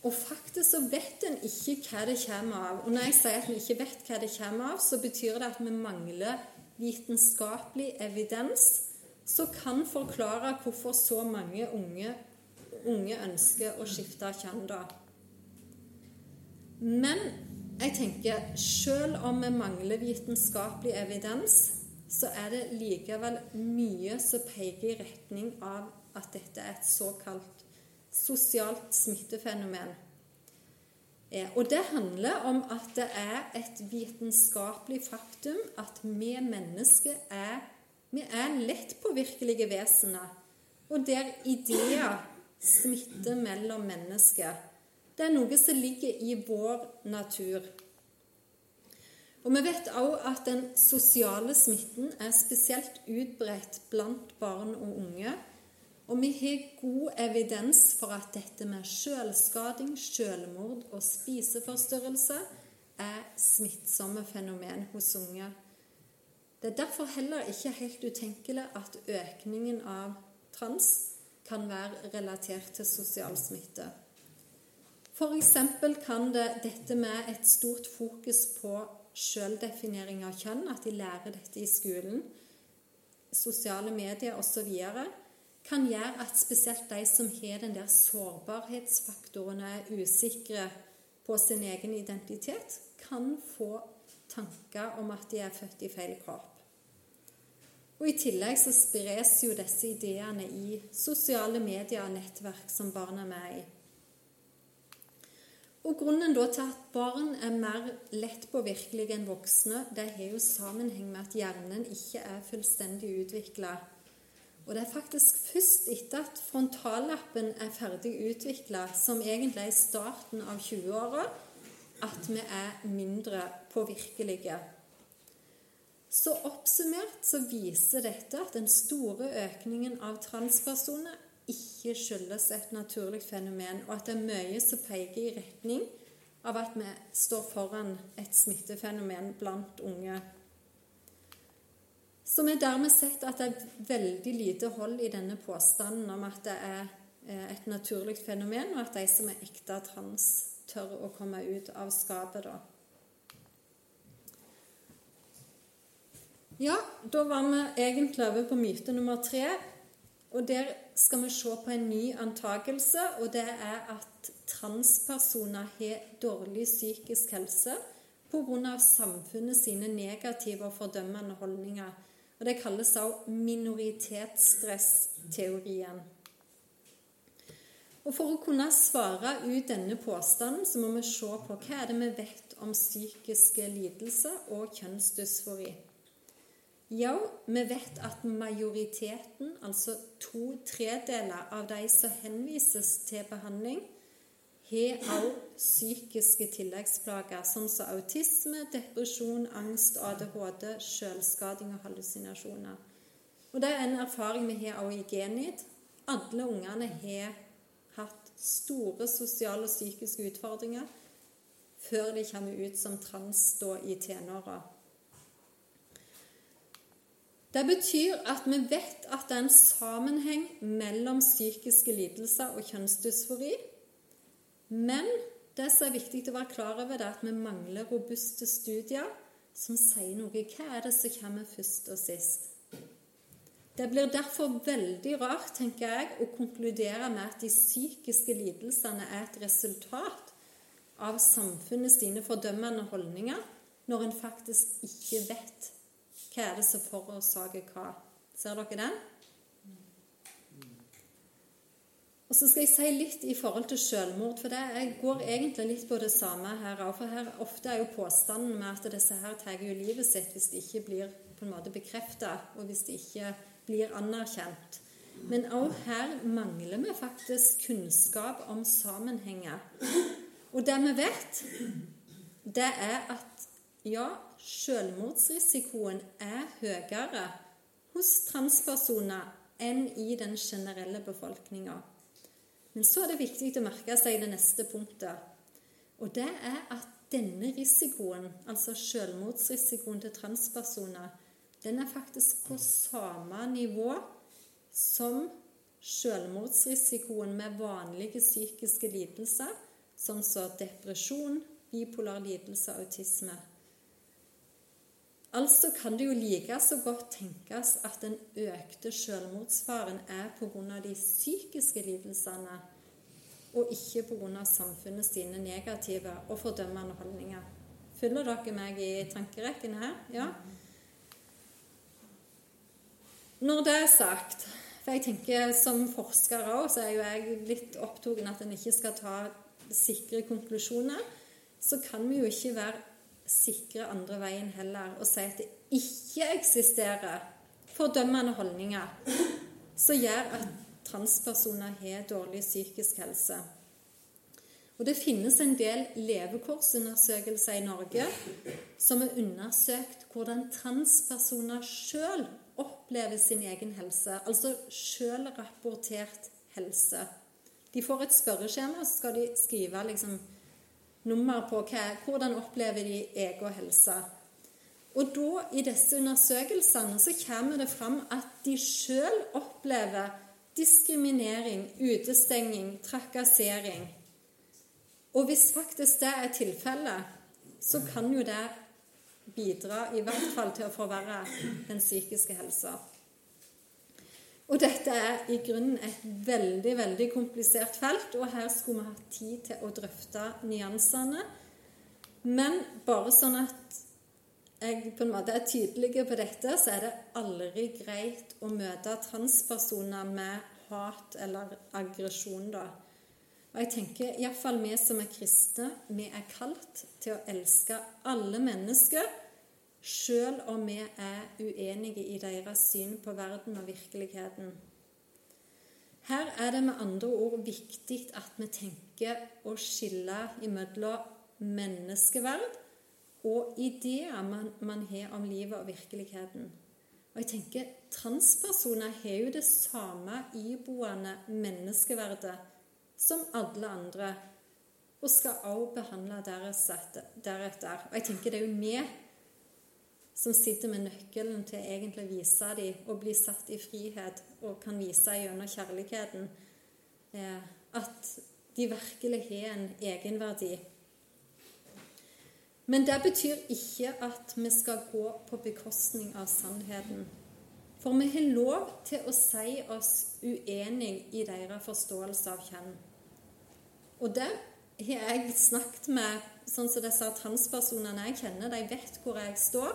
Og faktisk så vet en ikke hva det kommer av. Og når jeg sier at vi ikke vet hva det kommer av, så betyr det at vi mangler vitenskapelig evidens som kan forklare hvorfor så mange unge, unge ønsker å skifte kjønn. da. Men jeg tenker selv om vi mangler vitenskapelig evidens, så er det likevel mye som peker i retning av at dette er et såkalt sosialt smittefenomen. Og det handler om at det er et vitenskapelig faktum at vi mennesker er, vi er lettpåvirkelige vesener. Og der ideer smitter mellom mennesker. Det er noe som ligger i vår natur. Og Vi vet også at den sosiale smitten er spesielt utbredt blant barn og unge og vi har god evidens for at dette med selvskading, selvmord og spiseforstyrrelse er smittsomme fenomen hos unge. Det er derfor heller ikke helt utenkelig at økningen av trans kan være relatert til sosial smitte. F.eks. kan det dette med et stort fokus på selvdefinering av kjønn, at de lærer dette i skolen, sosiale medier osv., kan gjøre at spesielt de som har den der sårbarhetsfaktoren og er usikre på sin egen identitet, kan få tanker om at de er født i feil kropp. Og I tillegg så spres jo disse ideene i sosiale medier og nettverk som barna er med i. Og Grunnen da til at barn er mer lettpåvirkelige enn voksne, det har jo sammenheng med at hjernen ikke er fullstendig utvikla og det er faktisk først etter at frontallappen er ferdig utvikla, som egentlig er i starten av 20-åra, at vi er mindre påvirkelige. Så oppsummert så viser dette at den store økningen av transpersoner ikke skyldes et naturlig fenomen, og at det er mye som peker i retning av at vi står foran et smittefenomen blant unge så vi har dermed sett at det er veldig lite hold i denne påstanden om at det er eh, et naturlig fenomen, og at de som er ekte trans, tør å komme ut av skapet da. Ja, da var vi egentlig over på myte nummer tre. Og der skal vi se på en ny antakelse, og det er at transpersoner har dårlig psykisk helse pga. samfunnet sine negative og fordømmende holdninger og Det kalles også minoritetsstressteorien. Og For å kunne svare ut denne påstanden så må vi se på hva er det vi vet om psykiske lidelser og kjønnsdysfori. Ja, vi vet at majoriteten, altså to tredeler av de som henvises til behandling, har også psykiske tilleggsplager, som autisme, depresjon, angst, ADHD, selvskading og hallusinasjoner. Og Det er en erfaring vi har også i Genit. Alle ungene har hatt store sosiale og psykiske utfordringer før de kommer ut som trans da i tenåra. Det betyr at vi vet at det er en sammenheng mellom psykiske lidelser og kjønnsdysfori. Men det som er viktig å være klar over, det er at vi mangler robuste studier som sier noe. Hva er det som kommer først og sist? Det blir derfor veldig rart, tenker jeg, å konkludere med at de psykiske lidelsene er et resultat av samfunnet sine fordømmende holdninger, når en faktisk ikke vet hva er det som forårsaker hva. Ser dere den? Og så skal jeg si litt i forhold til selvmord, for det jeg går egentlig litt på det samme her òg. For her ofte er jo påstanden med at disse her tar jo livet sitt hvis de ikke blir på en måte bekrefta, og hvis de ikke blir anerkjent. Men òg her mangler vi faktisk kunnskap om sammenhenger. Og det vi vet, det er at ja, selvmordsrisikoen er høyere hos transpersoner enn i den generelle befolkninga. Men så er det viktig å merke seg det neste punktet. Og det er at denne risikoen, altså selvmordsrisikoen til transpersoner, den er faktisk på samme nivå som selvmordsrisikoen med vanlige psykiske lidelser, som så depresjon, bipolar lidelse autisme. Altså kan det jo like så godt tenkes at den økte selvmordsfaren er pga. de psykiske lidelsene, og ikke pga. samfunnet sine negative og fordømmende holdninger. Følger dere meg i tankerekken her? Ja? Når det er sagt For jeg tenker som forsker òg, så er jo jeg litt opptatt av at en ikke skal ta sikre konklusjoner. Så kan vi jo ikke være sikre andre veien heller og si at det ikke eksisterer fordømmende holdninger som gjør at transpersoner har dårlig psykisk helse. Og Det finnes en del levekårsundersøkelser i Norge som har undersøkt hvordan transpersoner sjøl opplever sin egen helse, altså sjølrapportert helse. De får et spørreskjema, så skal de skrive liksom nummer på hva, hvordan opplever de egen helse. Og da, i disse undersøkelsene, så kommer det fram at de sjøl opplever diskriminering, utestenging, trakassering. Og hvis faktisk det er tilfellet, så kan jo det bidra i hvert fall til å forverre den psykiske helsa. Og dette er i grunnen et veldig veldig komplisert felt, og her skulle vi hatt tid til å drøfte nyansene. Men bare sånn at jeg på en måte er tydelig på dette, så er det aldri greit å møte transpersoner med hat eller aggresjon, da. Og jeg tenker iallfall vi som er kristne, vi er kalt til å elske alle mennesker sjøl om vi er uenige i deres syn på verden og virkeligheten. Her er det med andre ord viktig at vi tenker å skille imellom menneskeverd og ideer man, man har om livet og virkeligheten. Og jeg tenker Transpersoner har jo det samme iboende menneskeverdet som alle andre, og skal også behandle deretter. Og jeg tenker det er jo vi som sitter med nøkkelen til egentlig å vise dem og bli satt i frihet og kan vise gjennom kjærligheten eh, at de virkelig har en egenverdi. Men det betyr ikke at vi skal gå på bekostning av sannheten. For vi har lov til å si oss uenig i deres forståelse av kjønn. Og det har jeg snakket med sånn som disse transpersonene jeg kjenner. De vet hvor jeg står.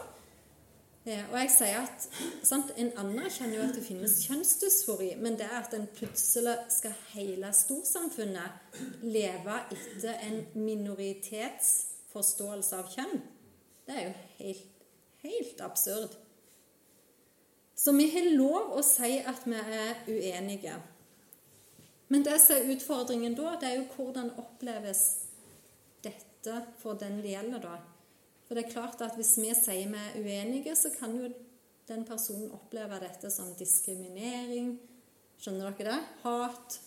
Eh, og jeg sier at sant, En anerkjenner jo at det finnes kjønnsdysfori, men det at en plutselig skal hele storsamfunnet leve etter en minoritetsforståelse av kjønn, det er jo helt, helt absurd. Så vi har lov å si at vi er uenige. Men det som er utfordringen da, det er jo hvordan oppleves dette for den det gjelder, da. For det er klart at hvis vi sier vi er uenige, så kan jo den personen oppleve dette som diskriminering. Skjønner dere det? Hat.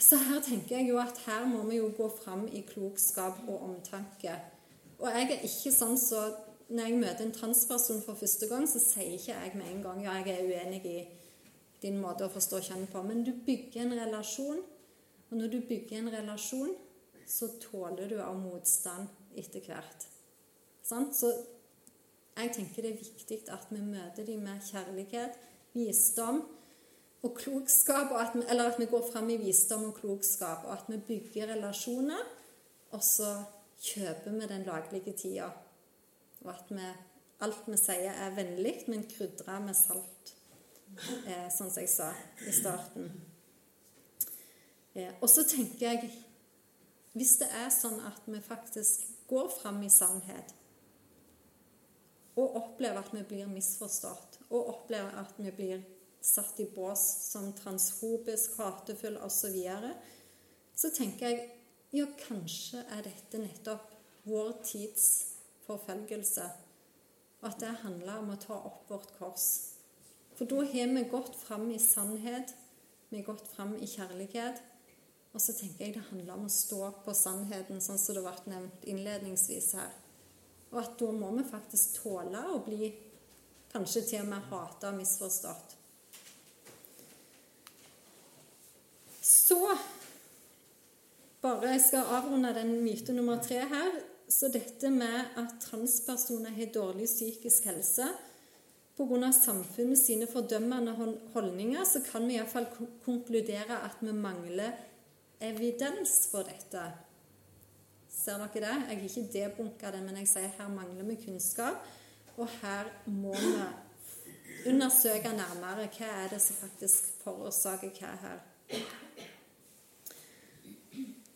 Så her tenker jeg jo at her må vi jo gå fram i klokskap og omtanke. Og jeg er ikke sånn så når jeg møter en transperson for første gang, så sier ikke jeg med en gang ja, jeg er uenig i din måte å forstå kjønn på. Men du bygger en relasjon, og når du bygger en relasjon, så tåler du av motstand etter hvert. Sånn? Så jeg tenker det er viktig at vi møter dem med kjærlighet, visdom og klokskap. Og at vi, eller at vi går fram i visdom og klokskap, og at vi bygger relasjoner. Og så kjøper vi den laglige tida. Og at vi, alt vi sier, er vennlig, men krydra med salt. Eh, sånn som jeg sa i starten. Eh, og så tenker jeg Hvis det er sånn at vi faktisk går fram i sannhet og opplever at vi blir misforstått, og opplever at vi blir satt i bås som transfobisk, hatefull osv., så, videre, så tenker jeg ja, kanskje er dette nettopp vår tids forfølgelse. Og at det handler om å ta opp vårt kors. For da har vi gått fram i sannhet, vi har gått fram i kjærlighet. Og så tenker jeg det handler om å stå på sannheten, sånn som det ble nevnt innledningsvis her. Og at da må vi faktisk tåle å bli kanskje til og med hata og misforstått. Så bare Jeg skal avrunde den myte nummer tre her. Så dette med at transpersoner har dårlig psykisk helse pga. samfunnet sine fordømmende holdninger, så kan vi iallfall konkludere at vi mangler evidens for dette. Ser dere det? Jeg har ikke debunka det, men jeg sier her mangler vi kunnskap. Og her må vi undersøke nærmere hva er det som faktisk forårsaker hva her.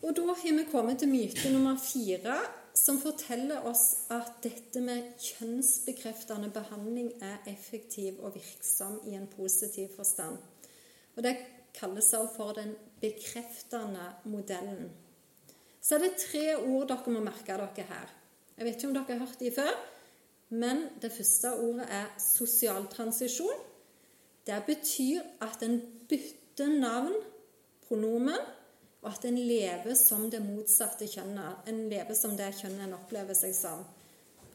Og da har vi kommet til myte nummer fire, som forteller oss at dette med kjønnsbekreftende behandling er effektiv og virksom i en positiv forstand. Og Det kalles også for den bekreftende modellen så er det tre ord dere må merke dere her. Jeg vet ikke om dere har hørt de før, men det første ordet er sosial transisjon. Det betyr at en bytter navn, pronomen, og at en lever som det motsatte kjønnet. En lever som det kjønnet en opplever seg som.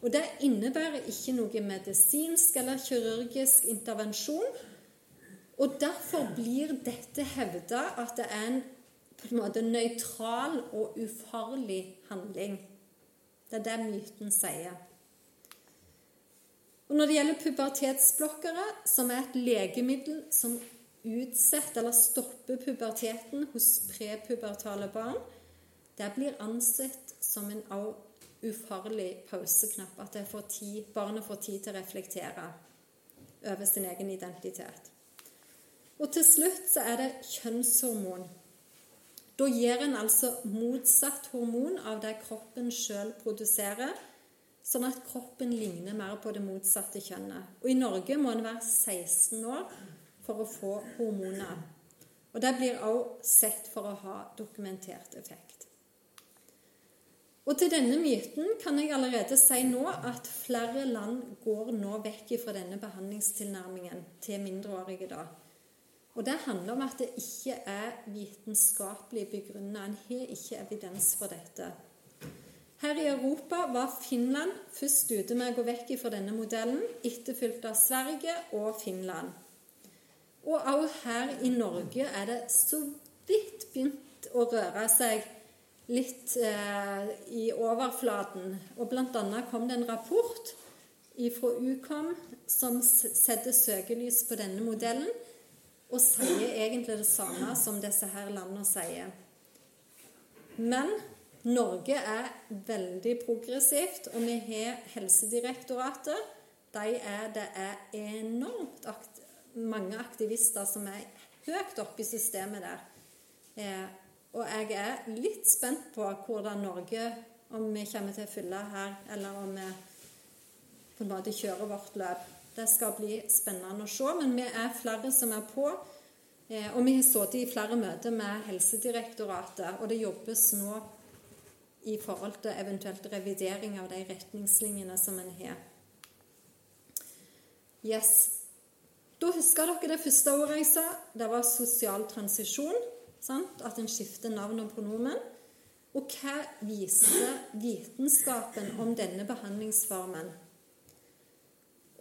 Og Det innebærer ikke noe medisinsk eller kirurgisk intervensjon. Og Derfor blir dette hevda at det er en på en måte nøytral og ufarlig handling. Det er det myten sier. Og Når det gjelder pubertetsblokkere, som er et legemiddel som utsetter eller stopper puberteten hos prepubertale barn, det blir ansett som en ufarlig pauseknapp. At får tid, barnet får tid til å reflektere over sin egen identitet. Og til slutt så er det kjønnshormon. Da gir en altså motsatt hormon av det kroppen sjøl produserer, sånn at kroppen ligner mer på det motsatte kjønnet. Og I Norge må en være 16 år for å få hormoner. Og Det blir også sett for å ha dokumentert effekt. Og Til denne myten kan jeg allerede si nå at flere land går nå vekk fra denne behandlingstilnærmingen til mindreårige. da. Og Det handler om at det ikke er vitenskapelig begrunna. En har ikke evidens for dette. Her i Europa var Finland først ute med å gå vekk fra denne modellen, etterfulgt av Sverige og Finland. Og også her i Norge er det så vidt begynt å røre seg litt eh, i overflaten. Og bl.a. kom det en rapport fra Ukom som setter søkelys på denne modellen og sier egentlig det samme som disse her landene sier. Men Norge er veldig progressivt, og vi har Helsedirektoratet. De er, det er enormt akt, mange aktivister som er høyt oppe i systemet der. Eh, og jeg er litt spent på hvordan Norge, om vi kommer til å fylle her, eller om vi på en måte kjører vårt løp. Det skal bli spennende å se. Men vi er flere som er på. Eh, og vi har sittet i flere møter med Helsedirektoratet, og det jobbes nå i forhold til eventuelt revidering av de retningslinjene som en har. Yes. Da husker dere det første ordet jeg sa. Det var sosial transisjon. Sant? At en skifter navn og pronomen. Og hva viser vitenskapen om denne behandlingsformen?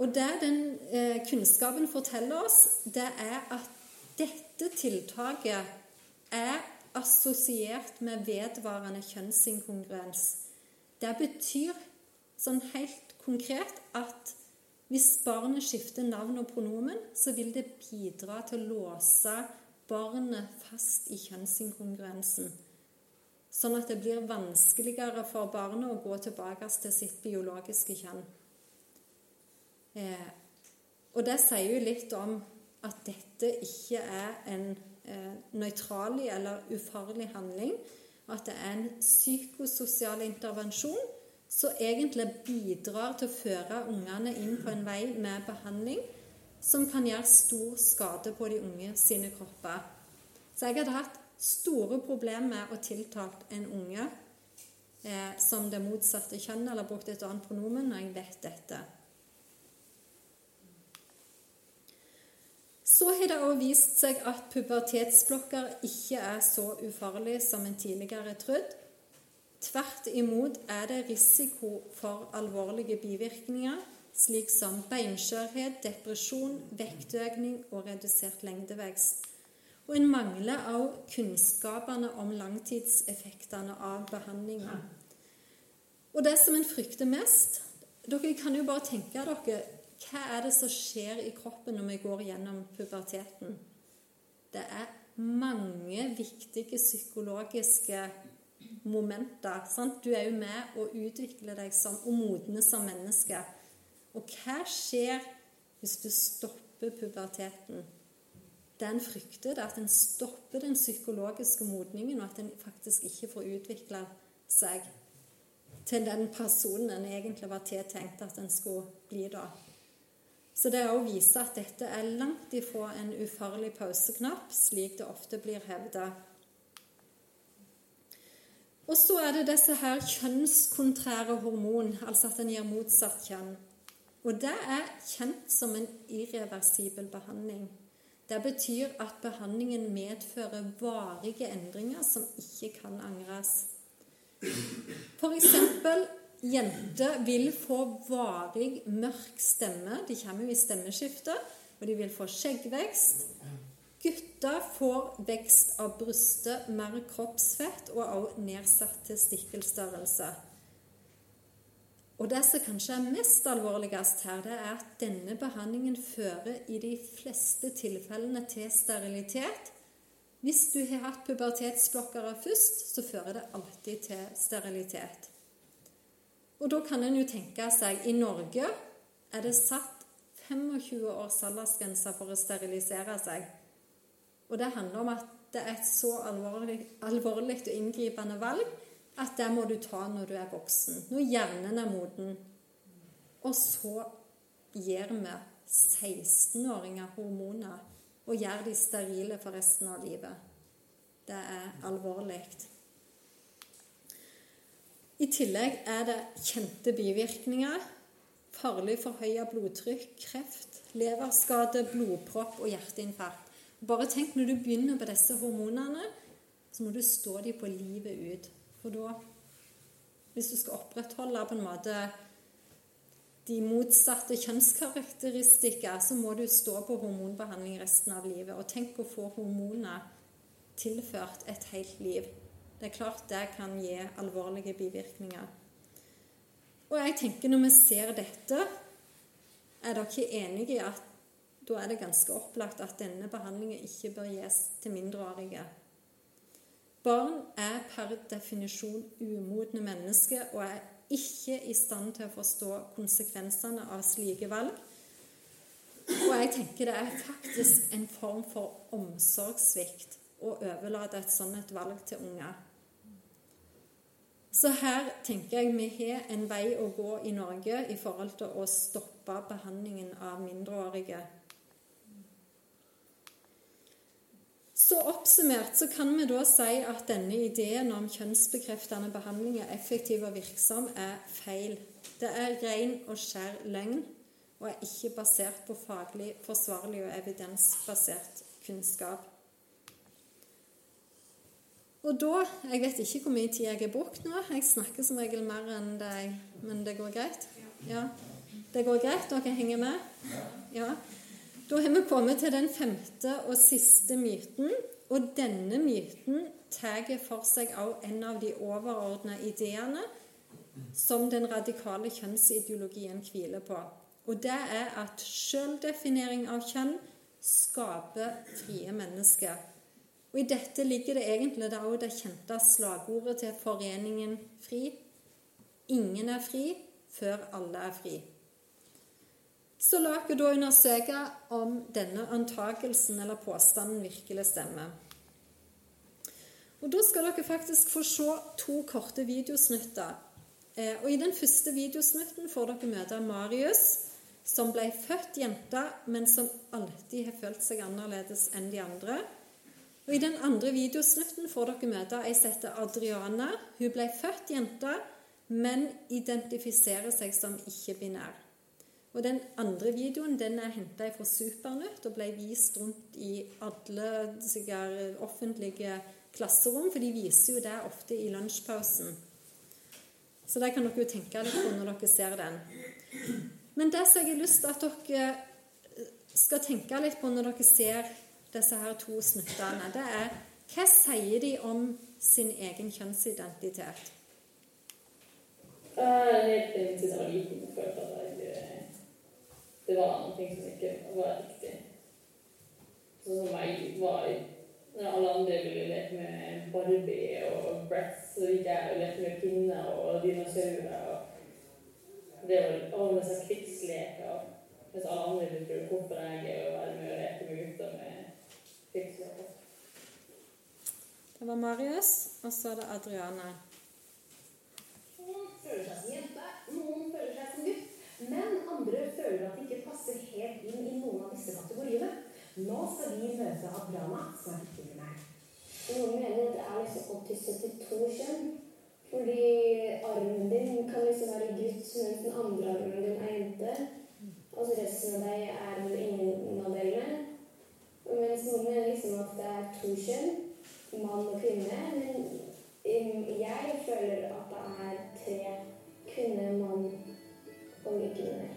Og det den eh, kunnskapen forteller oss, det er at dette tiltaket er assosiert med vedvarende kjønnsinkongruens. Det betyr sånn helt konkret at hvis barnet skifter navn og pronomen, så vil det bidra til å låse barnet fast i kjønnsinkongruensen sånn at det blir vanskeligere for barnet å gå tilbake til sitt biologiske kjønn. Eh, og det sier jo litt om at dette ikke er en eh, nøytral eller ufarlig handling. At det er en psykososial intervensjon som egentlig bidrar til å føre ungene inn på en vei med behandling som kan gjøre stor skade på de unge sine kropper. Så jeg hadde hatt store problemer med å tiltale en unge eh, som det motsatte kjønn eller brukt et annet pronomen når jeg vet dette. Så har det òg vist seg at pubertetsblokker ikke er så ufarlig som en tidligere trodd. Tvert imot er det risiko for alvorlige bivirkninger, slik som beinskjørhet, depresjon, vektøkning og redusert lengdevekst. Og en mangler også kunnskapene om langtidseffektene av behandlinga. Og det som en frykter mest Dere kan jo bare tenke dere hva er det som skjer i kroppen når vi går gjennom puberteten? Det er mange viktige psykologiske momenter. Sant? Du er jo med å utvikle deg som, og modne som menneske. Og hva skjer hvis du stopper puberteten? Den frykter, er at en stopper den psykologiske modningen, og at en faktisk ikke får utvikle seg til den personen en egentlig var tiltenkt at en skulle bli da. Så det å vise at dette er langt ifra en ufarlig pauseknapp, slik det ofte blir hevda. Og så er det disse her kjønnskontrære hormon, altså at en gir motsatt kjønn. Og det er kjent som en irreversibel behandling. Det betyr at behandlingen medfører varige endringer som ikke kan angres. F.eks. jenter vil få varig mørk stemme. De kommer jo i stemmeskifte, og de vil få skjeggvekst. Gutter får vekst av brystet, mer kroppsfett og også nedsatt testikkelstørrelse. Og det som kanskje er mest alvorligst her, det er at denne behandlingen fører i de fleste tilfellene til sterilitet. Hvis du har hatt pubertetsblokkere først, så fører det alltid til sterilitet. Og da kan en jo tenke seg I Norge er det satt 25 års aldersgrense for å sterilisere seg. Og det handler om at det er et så alvorlig, alvorlig og inngripende valg at det må du ta når du er voksen, når hjernen er moden. Og så gir vi 16-åringer hormoner og gjør de sterile for resten av livet. Det er alvorlig. I tillegg er det kjente bivirkninger. Farlig forhøya blodtrykk, kreft, leverskade, blodpropp og hjerteinfarkt. Bare tenk når du begynner på disse hormonene, så må du stå dem på livet ut. For da, hvis du skal opprettholde på en måte de motsatte kjønnskarakteristikker, så må du stå på hormonbehandling resten av livet. Og tenk å få hormoner tilført et helt liv. Det er klart det kan gi alvorlige bivirkninger. Og jeg tenker når vi ser dette, er dere ikke enige i at da er det ganske opplagt at denne behandlingen ikke bør gis til mindreårige. Barn er per definisjon umodne mennesker og er ikke i stand til å forstå konsekvensene av slike valg. Og jeg tenker det er faktisk en form for omsorgssvikt å overlate et sånt valg til unger. Så her tenker jeg vi har en vei å gå i Norge i forhold til å stoppe behandlingen av mindreårige Så oppsummert så kan vi da si at denne ideen om kjønnsbekreftende behandling er effektiv og virksom, er feil. Det er ren og skjær løgn og er ikke basert på faglig forsvarlig og evidensbasert kunnskap. Og da Jeg vet ikke hvor mye tid jeg har brukt nå. Jeg snakker som regel mer enn deg, men det går greit? Ja. Det går greit? Dere henger med? Ja. Da har vi kommet til den femte og siste myten. Og denne myten tar for seg også en av de overordna ideene som den radikale kjønnsideologien hviler på. Og det er at sjøldefinering av kjønn skaper frie mennesker. Og I dette ligger det egentlig det, det kjente slagordet til foreningen FRI. Ingen er fri før alle er fri. Så la oss da undersøke om denne antakelsen eller påstanden virkelig stemmer. Og Da skal dere faktisk få se to korte videosnutter. Eh, og I den første videosnutten får dere møte Marius, som ble født jente, men som alltid har følt seg annerledes enn de andre. Og I den andre videosnutten får dere møte ei som heter Adriana. Hun ble født jente, men identifiserer seg som ikke-binær. Og Den andre videoen den er henta fra Supernytt og ble vist rundt i alle offentlige klasserom, for de viser jo det ofte i lunsjpausen. Så det kan dere jo tenke litt på når dere ser den. Men det som jeg har lyst til at dere skal tenke litt på når dere ser disse her to snuttene, det er hva sier de om sin egen kjønnsidentitet? Helt siden jeg var liten, følte at det var noe som ikke var riktig. Sånn som jeg var Når alle andre ville leke med Barbie og Bretts, så gikk jeg og lekte med pinner og dinosaurer. og Det var alle disse krigsleker. Mens alle andre ville spørre hvorfor jeg er være med og leke med gutter med det var Marius, og så er det Adriane. Noen føler seg som jente, noen føler seg som gutt. Men andre føler at de ikke passer helt inn i noen av disse kategoriene. Nå skal vi møte Adriana, som er ikke-binær. Noen mener at det er liksom opp til 72 kjønn. Fordi armen din kan liksom være gutt, mens den andre armen din er jente. Og så resten av deg er ingen av delene. Mens noen mener liksom at det er to kjønn, mann og kvinne. Men jeg føler at det er tre kvinne, mann og kvinne.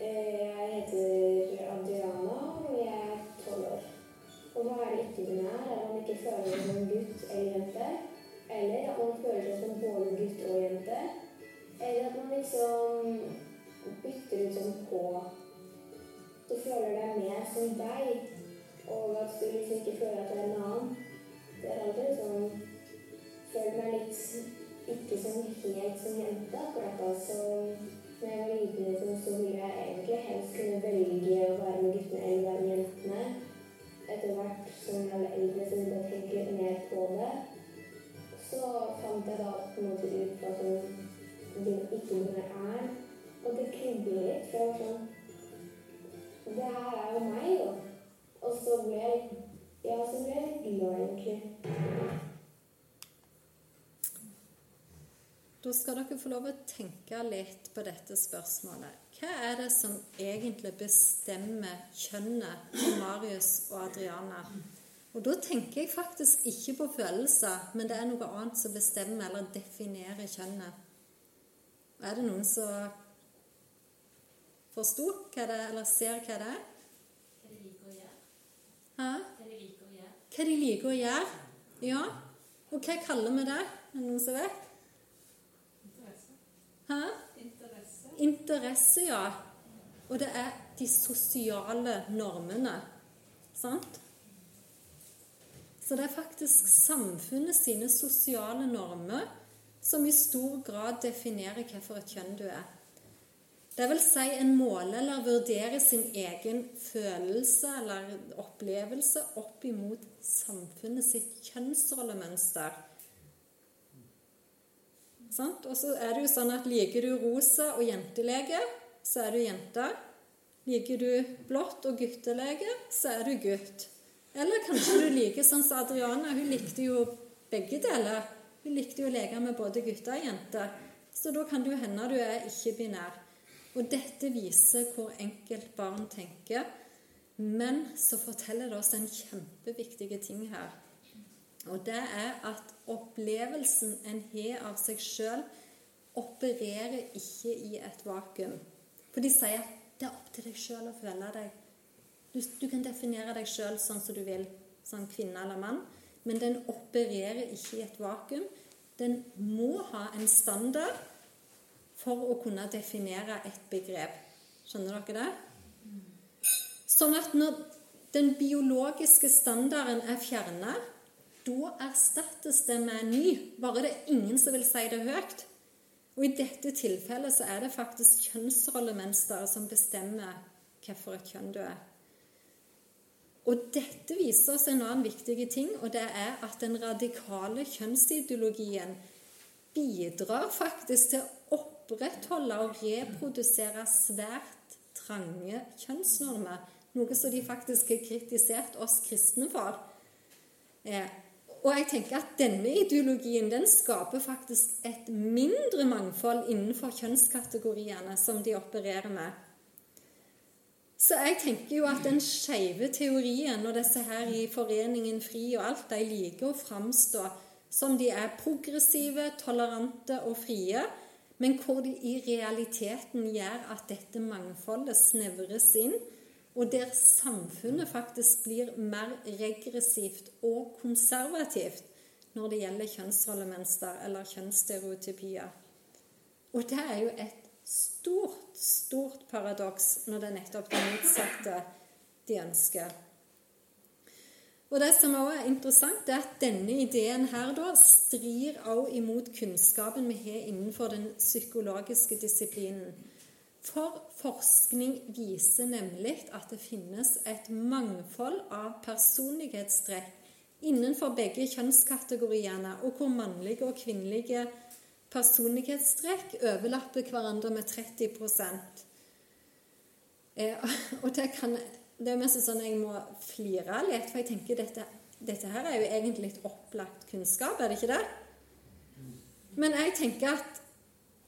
Eh, jeg heter Adriana, og jeg er tolv år. Og hva er det ikke-binær? Er at man ikke føler seg som gutt eller jente. Eller at man føler seg som både gutt og jente. Eller at man liksom bytter ut sånn på Du føler deg mer som deg og at liksom ikke føler at det er en annen. Det er alltid sånn Føler meg litt ikke sånn helt som jente akkurat da. Så når jeg var liten, liksom, så ville jeg egentlig helst kunne velge å være med guttene eller være med jentene. Etter hvert som jeg ble eldre, så begynte jeg å tenke litt mer på det. Så fant jeg da på en måte ut at det ikke noe er. Og det kribler litt. For jeg var sånn Det her er jo meg, da. Og så ble jeg ja, så ble jeg litt glad, egentlig. Da skal dere få lov å tenke litt på dette spørsmålet. Hva er det som egentlig bestemmer kjønnet til Marius og Adriana? Og Da tenker jeg faktisk ikke på følelser, men det er noe annet som bestemmer eller definerer kjønnet. Er det noen som forsto hva det er, eller ser hva det er? Hæ? Hva de liker å gjøre. Ja. Og hva kaller vi det? Er det noen som vet? Hæ? Interesse. Interesse, ja. Og det er de sosiale normene. Sant? Så det er faktisk samfunnet sine sosiale normer som i stor grad definerer hvilket kjønn du er. Vil si en måler eller vurderer sin egen følelse eller opplevelse opp imot samfunnet sitt kjønnsrollemønster. Og så er det jo sånn at Liker du rosa og jentelege, så er du jente. Liker du blått og guttelege, så er du gutt. Eller kanskje du liker sånn som Adriana. Hun likte jo begge deler. Hun likte jo å med både gutter og jenter. Så da kan det jo hende du er ikke-binær. Og dette viser hvor enkelt barn tenker. Men så forteller det oss en kjempeviktig ting her. Og det er at opplevelsen en har av seg sjøl, opererer ikke i et vakuum. For de sier at det er opp til deg sjøl å føle deg. Du, du kan definere deg sjøl sånn som du vil, som kvinne eller mann, men den opererer ikke i et vakuum. Den må ha en standard for å kunne definere et begrep. Skjønner dere det? Sånn at når den biologiske standarden er fjerna, da erstattes det med en ny. Bare det er ingen som vil si det høyt. Og i dette tilfellet så er det faktisk kjønnsrollemønsteret som bestemmer hvilket kjønn du er. Og dette viser oss en annen viktig ting, og det er at den radikale kjønnsideologien bidrar faktisk til opprettholde og reprodusere svært trange kjønnsnormer. Noe som de faktisk har kritisert oss kristne for. Eh, og jeg tenker at denne ideologien den skaper faktisk et mindre mangfold innenfor kjønnskategoriene som de opererer med. Så jeg tenker jo at den skeive teorien og disse her i Foreningen FRI og alt, de liker å framstå som de er progressive, tolerante og frie, men hvor de i realiteten gjør at dette mangfoldet snevres inn og der samfunnet faktisk blir mer regressivt og konservativt når det gjelder kjønnsrollemønster eller kjønnsstereotypier. Og det er jo et stort, stort paradoks når det er nettopp det motsatte de ønsker. Og Det som også er interessant, er at denne ideen her da strir også imot kunnskapen vi har innenfor den psykologiske disiplinen. For forskning viser nemlig at det finnes et mangfold av personlighetstrekk innenfor begge kjønnskategoriene, og hvor mannlige og kvinnelige personlighetstrekk overlapper hverandre med 30 eh, (laughs) Og det, kan, det er mest sånn jeg må flire litt, for jeg tenker dette, dette her er jo egentlig litt opplagt kunnskap, er det ikke det? Men jeg tenker at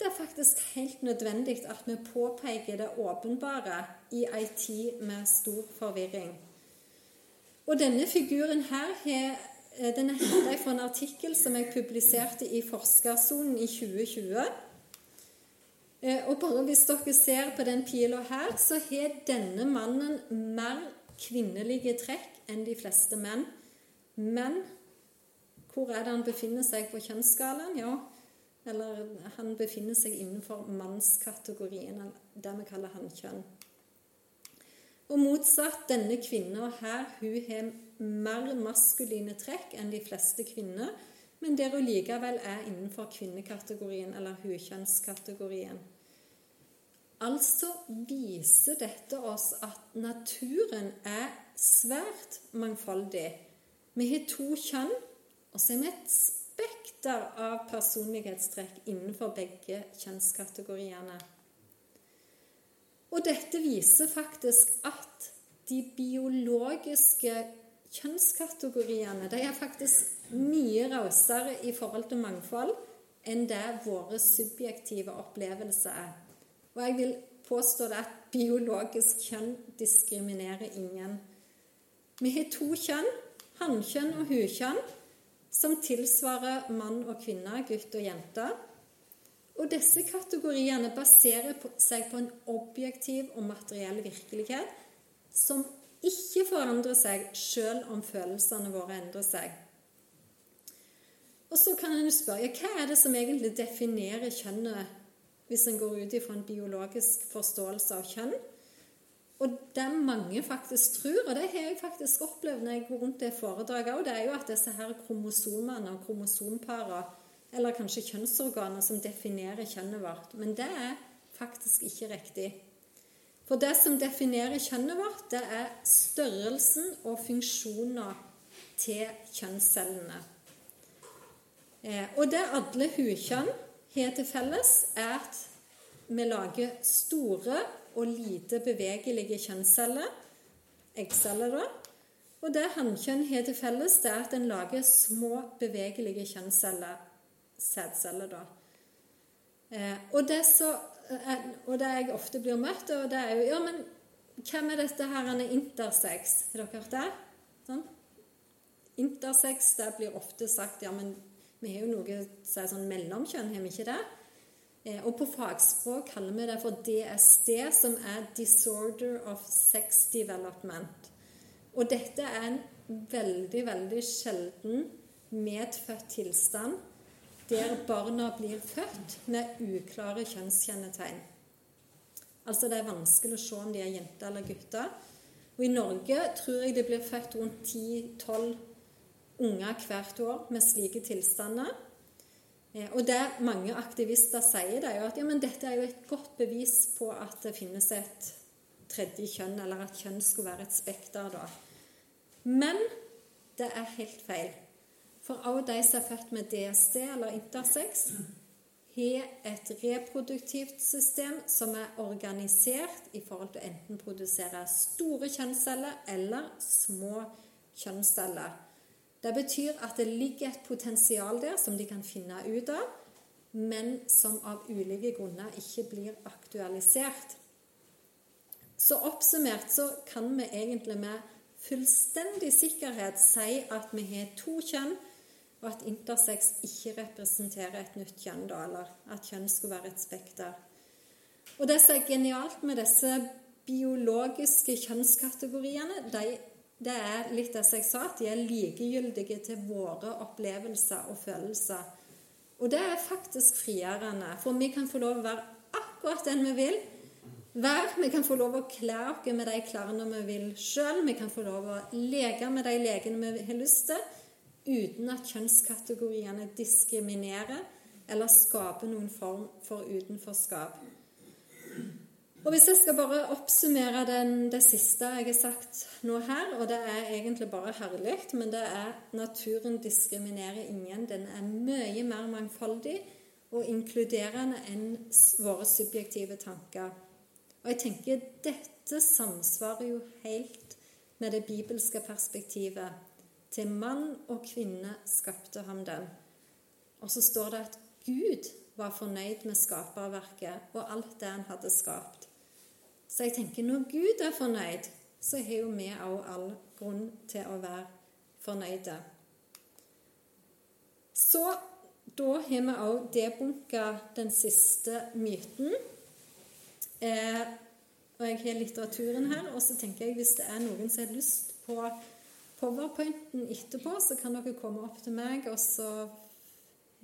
det er faktisk helt nødvendig at vi påpeker det åpenbare i ei tid med stor forvirring. Og denne figuren her eh, den er henta fra en artikkel som jeg publiserte i Forskersonen i 2020. Eh, og bare hvis dere ser på den pila her, så har denne mannen mer kvinnelige trekk enn de fleste menn. Men hvor er det han befinner seg på kjønnsskalaen? Ja, eller han befinner seg innenfor mannskategorien, det vi kaller hannkjønn. Og motsatt, denne kvinna her, hun har mer maskuline trekk enn de fleste kvinner, men der hun likevel er innenfor kvinnekategorien eller hukjønnskategorien. Altså viser dette oss at naturen er svært mangfoldig. Vi har to kjønn, og så er vi et spekter av personlighetstrekk innenfor begge kjønnskategoriene. Og dette viser faktisk at de biologiske kjønnskategoriene de er faktisk mye rausere i forhold til mangfold enn det våre subjektive opplevelser er. Og jeg vil påstå det at biologisk kjønn diskriminerer ingen. Vi har to kjønn, hannkjønn og hukjønn som tilsvarer mann og kvinne, gutt og jente. Og disse kategoriene baserer seg på en objektiv og materiell virkelighet som ikke forandrer seg selv om følelsene våre endrer seg. Og så kan en spørre ja, hva er det som egentlig definerer kjønnet, hvis en går ut ifra en biologisk forståelse av kjønn? Og det mange faktisk tror, og det har jeg faktisk opplevd når jeg går rundt det foredraget òg, det er jo at disse her kromosomene og kromosomparene, eller kanskje kjønnsorganer, som definerer kjønnet vårt. Men det er faktisk ikke riktig. For det som definerer kjønnet vårt, det er størrelsen og funksjoner til kjønnscellene. Eh, og det alle hukjønn har til felles, er at vi lager store og lite bevegelige kjønnsceller, eggceller, da. Og det hannkjønn har til felles, det er at en lager små, bevegelige kjønnsceller. Sædceller, da. Eh, og, det så, eh, og det jeg ofte blir møtt, og det er jo Ja, men hvem er dette her han er intersex? Har dere hørt det? Sånn? Intersex, det blir ofte sagt Ja, men vi har jo noe er sånn mellomkjønn, har vi ikke det? Eh, og på fagspråk kaller vi det for DSD, som er Disorder of Sex Development. Og dette er en veldig, veldig sjelden medfødt tilstand der barna blir født med uklare kjønnskjennetegn. Altså det er vanskelig å se om de er jenter eller gutter. Og i Norge tror jeg det blir født rundt 10-12 unger hvert år med slike tilstander. Eh, og det mange aktivister sier, det er jo at ja, men dette er jo et godt bevis på at det finnes et tredje kjønn, eller at kjønn skulle være et spekter da. Men det er helt feil. For også de som er født med DSD eller intersex, har et reproduktivt system som er organisert i forhold til enten produsere store kjønnsceller eller små kjønnsceller. Det betyr at det ligger et potensial der som de kan finne ut av, men som av ulike grunner ikke blir aktualisert. Så oppsummert så kan vi egentlig med fullstendig sikkerhet si at vi har to kjønn, og at intersex ikke representerer et nytt kjønn, da, eller at kjønn skulle være et spekter. Og det som er genialt med disse biologiske kjønnskategoriene, de, det er litt det jeg sa, at de er likegyldige til våre opplevelser og følelser. Og det er faktisk frigjørende, for vi kan få lov å være akkurat den vi vil være. Vi kan få lov å kle oss med de klærne vi vil sjøl. Vi kan få lov å leke med de lekene vi har lyst til, uten at kjønnskategoriene diskriminerer eller skaper noen form for utenforskap. Og Hvis jeg skal bare oppsummere den, det siste jeg har sagt nå her, og det er egentlig bare herlig, men det er naturen diskriminerer ingen. Den er mye mer mangfoldig og inkluderende enn våre subjektive tanker. Og jeg tenker dette samsvarer jo helt med det bibelske perspektivet. Til mann og kvinne skapte ham dem. Og så står det at Gud var fornøyd med skaperverket og alt det han hadde skapt. Så jeg tenker når Gud er fornøyd, så har jo vi òg all grunn til å være fornøyde. Så da har vi òg debunka den siste myten. Eh, og jeg har litteraturen her. Og så tenker jeg hvis det er noen som har lyst på powerpointen etterpå, så kan dere komme opp til meg, og så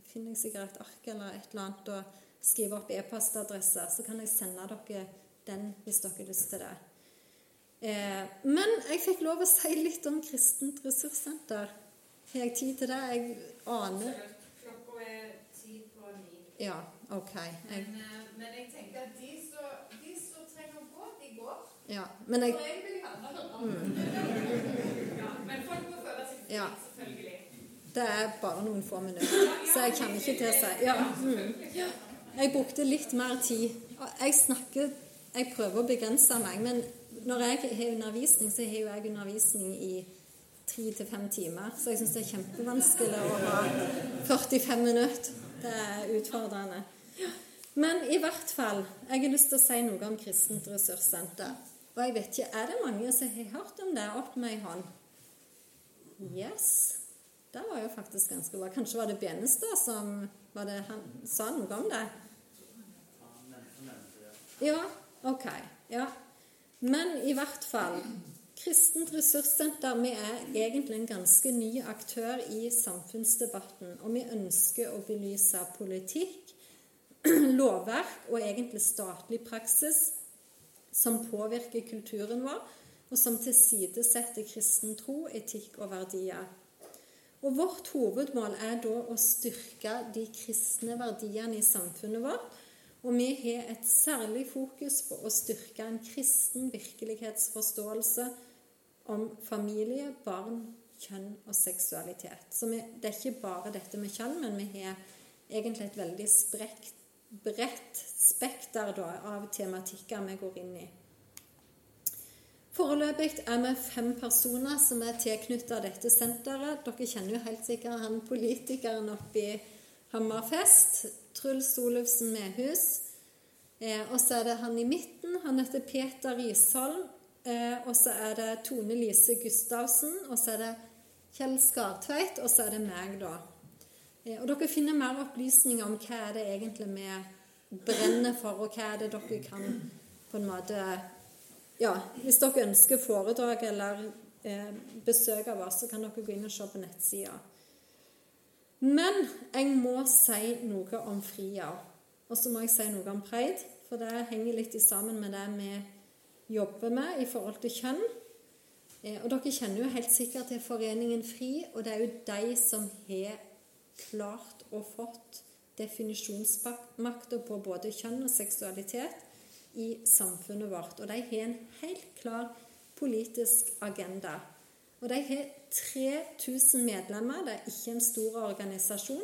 finner jeg sikkert et ark eller et eller annet og skriver opp e-postadresse. Så kan jeg sende dere den hvis dere har lyst til det. Eh, men jeg fikk lov å si litt om Kristent ressurssenter. Har jeg tid til det? Jeg aner Klokka er ti på ni. Ja, OK. Jeg, Men, eh, men jeg tenker at de som, trenger å gå, de går. ja, men jeg jeg vil gjerne høre. (laughs) Ja, men folk må føle seg fri, Ja. selvfølgelig. Det er bare noen få minutter, så jeg kommer ikke til å si ja, mm. Jeg brukte litt mer tid. Jeg snakker Jeg prøver å begrense meg, men når jeg har undervisning, så har jo jeg undervisning i tre til fem timer. Så jeg syns det er kjempevanskelig å ha 45 minutter. Det er utfordrende. Men i hvert fall, jeg har lyst til å si noe om Kristent ressurssenter. Og jeg vet ikke, Er det mange som har hørt om det? Opp med ei hånd. Yes. Det var jo faktisk ganske bra. Kanskje var det Benestad som var det, han sa noe om det? Ja, ok. Ja. Men i hvert fall Kristent ressurssenter vi er egentlig en ganske ny aktør i samfunnsdebatten. Og vi ønsker å belyse politikk, (clears throat) lovverk og egentlig statlig praksis som påvirker kulturen vår, og som tilsidesetter kristen tro, etikk og verdier. Og Vårt hovedmål er da å styrke de kristne verdiene i samfunnet vårt. Og vi har et særlig fokus på å styrke en kristen virkelighetsforståelse om familie, barn, kjønn og seksualitet. Så vi, det er ikke bare dette med kjønn, men vi har egentlig et veldig sprekt, bredt spekter da, av tematikker vi går inn i. Foreløpig er vi fem personer som er tilknyttet dette senteret. Dere kjenner jo helt sikkert han politikeren oppe i Hammerfest. Truls Olufsen Mehus. Eh, og så er det han i midten. Han heter Peter Risholm. Eh, og så er det Tone Lise Gustavsen. Og så er det Kjell Skartveit. Og så er det meg, da. Eh, og dere finner mer opplysninger om hva er det egentlig vi brenner for, og hva er det dere kan på en måte ja, hvis dere ønsker foredrag eller eh, besøk av oss, så kan dere gå inn og se på nettsida. Men jeg må si noe om Fria. Og så må jeg si noe om Preid, for det henger litt sammen med det vi jobber med i forhold til kjønn. Eh, og dere kjenner jo helt sikkert til Foreningen FRI, og det er jo de som har klart og fått definisjonsmakta på både kjønn og seksualitet i samfunnet vårt. Og de har en helt klar politisk agenda. Og de har 3000 medlemmer. Det er ikke en stor organisasjon,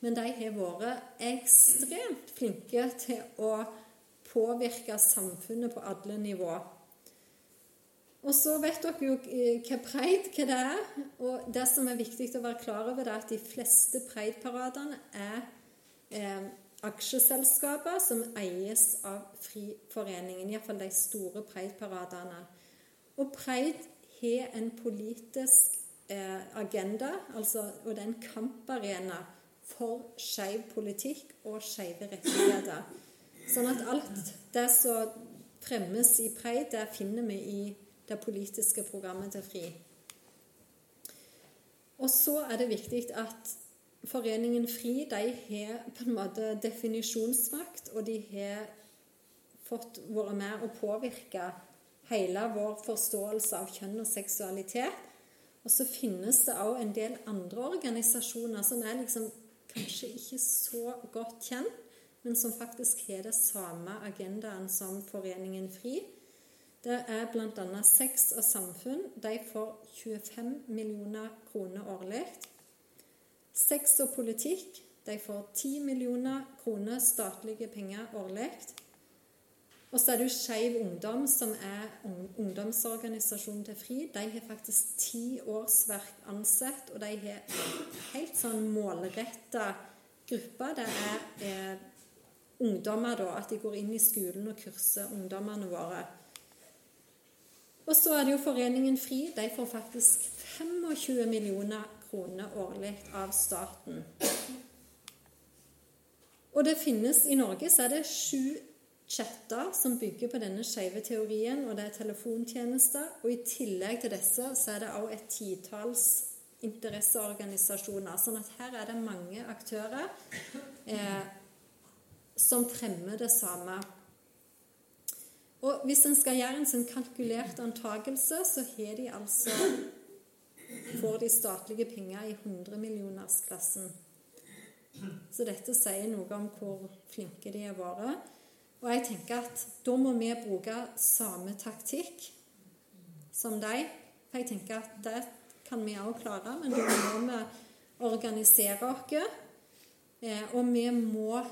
men de har vært ekstremt flinke til å påvirke samfunnet på alle nivå. Og så vet dere jo hva preid hva det er. Og det som er viktig å være klar over, det er at de fleste preidparadene er eh, aksjeselskaper som eies av Friforeningen, iallfall de store preidparadene. Og Preid har en politisk eh, agenda, altså, og det er en kamparena for skeiv politikk og skeive rettigheter. Sånn at alt det som fremmes i Preid, det finner vi i det politiske programmet til FRI. Og så er det viktig at Foreningen FRI de har på en måte definisjonsmakt, og de har fått vært med å påvirke hele vår forståelse av kjønn og seksualitet. Og så finnes det òg en del andre organisasjoner som er liksom kanskje ikke så godt kjent, men som faktisk har det samme agendaen som Foreningen FRI. Det er bl.a. Sex og samfunn. De får 25 millioner kroner årlig. Sex og politikk de får 10 millioner kroner statlige penger årlig. Og så er det jo Skeiv Ungdom, som er ungdomsorganisasjonen til FRI. De har faktisk ti årsverk ansett, og de har helt sånn målretta grupper. Det er eh, ungdommer, da, at de går inn i skolen og kurser ungdommene våre. Og så er det jo Foreningen FRI. De får faktisk 25 millioner kroner årlig av staten. Og det finnes I Norge så er det sju chatter som bygger på denne skeive teorien, og det er telefontjenester. Og i tillegg til disse så er det også et titalls interesseorganisasjoner. Sånn at her er det mange aktører eh, som fremmer det samme. Og hvis en skal gjøre en sånn kalkulert antakelse, så har de altså får de statlige penger i 100-millionersklassen. Så dette sier noe om hvor flinke de har vært. Og jeg tenker at da må vi bruke samme taktikk som dem. For jeg tenker at det kan vi òg klare, men da må vi organisere oss. Eh, og vi må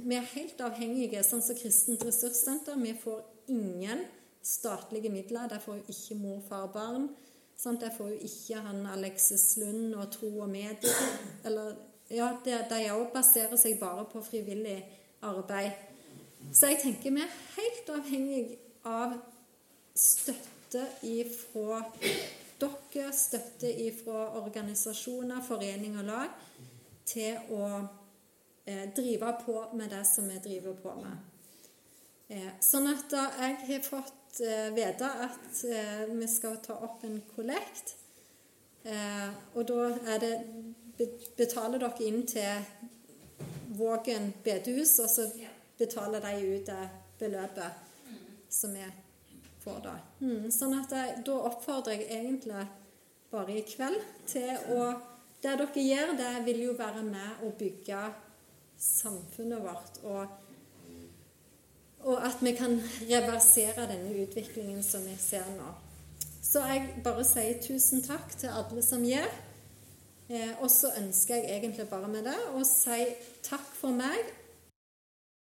Vi er helt avhengige, sånn som Kristent ressurssenter. Vi får ingen statlige midler. Der får jo ikke mor, far, barn. Sant? Der får jo ikke han Alexis Lund og Tro og Medie. eller, ja, De òg baserer seg bare på frivillig arbeid. Så jeg tenker vi er helt avhengig av støtte ifra dere, støtte ifra organisasjoner, foreninger og lag, til å eh, drive på med det som vi driver på med. Eh, sånn at da jeg har fått eh, vite at eh, vi skal ta opp en kollekt. Eh, og da er det Betaler dere inn til Vågen bedehus, og så betaler de ut det beløpet som vi får da. Mm, sånn at jeg, da oppfordrer jeg egentlig bare i kveld til å Det dere gjør, det vil jo være med å bygge samfunnet vårt. og og at vi kan reversere denne utviklingen som vi ser nå. Så jeg bare sier tusen takk til alle som gjør. Eh, og så ønsker jeg egentlig bare med det å si takk for meg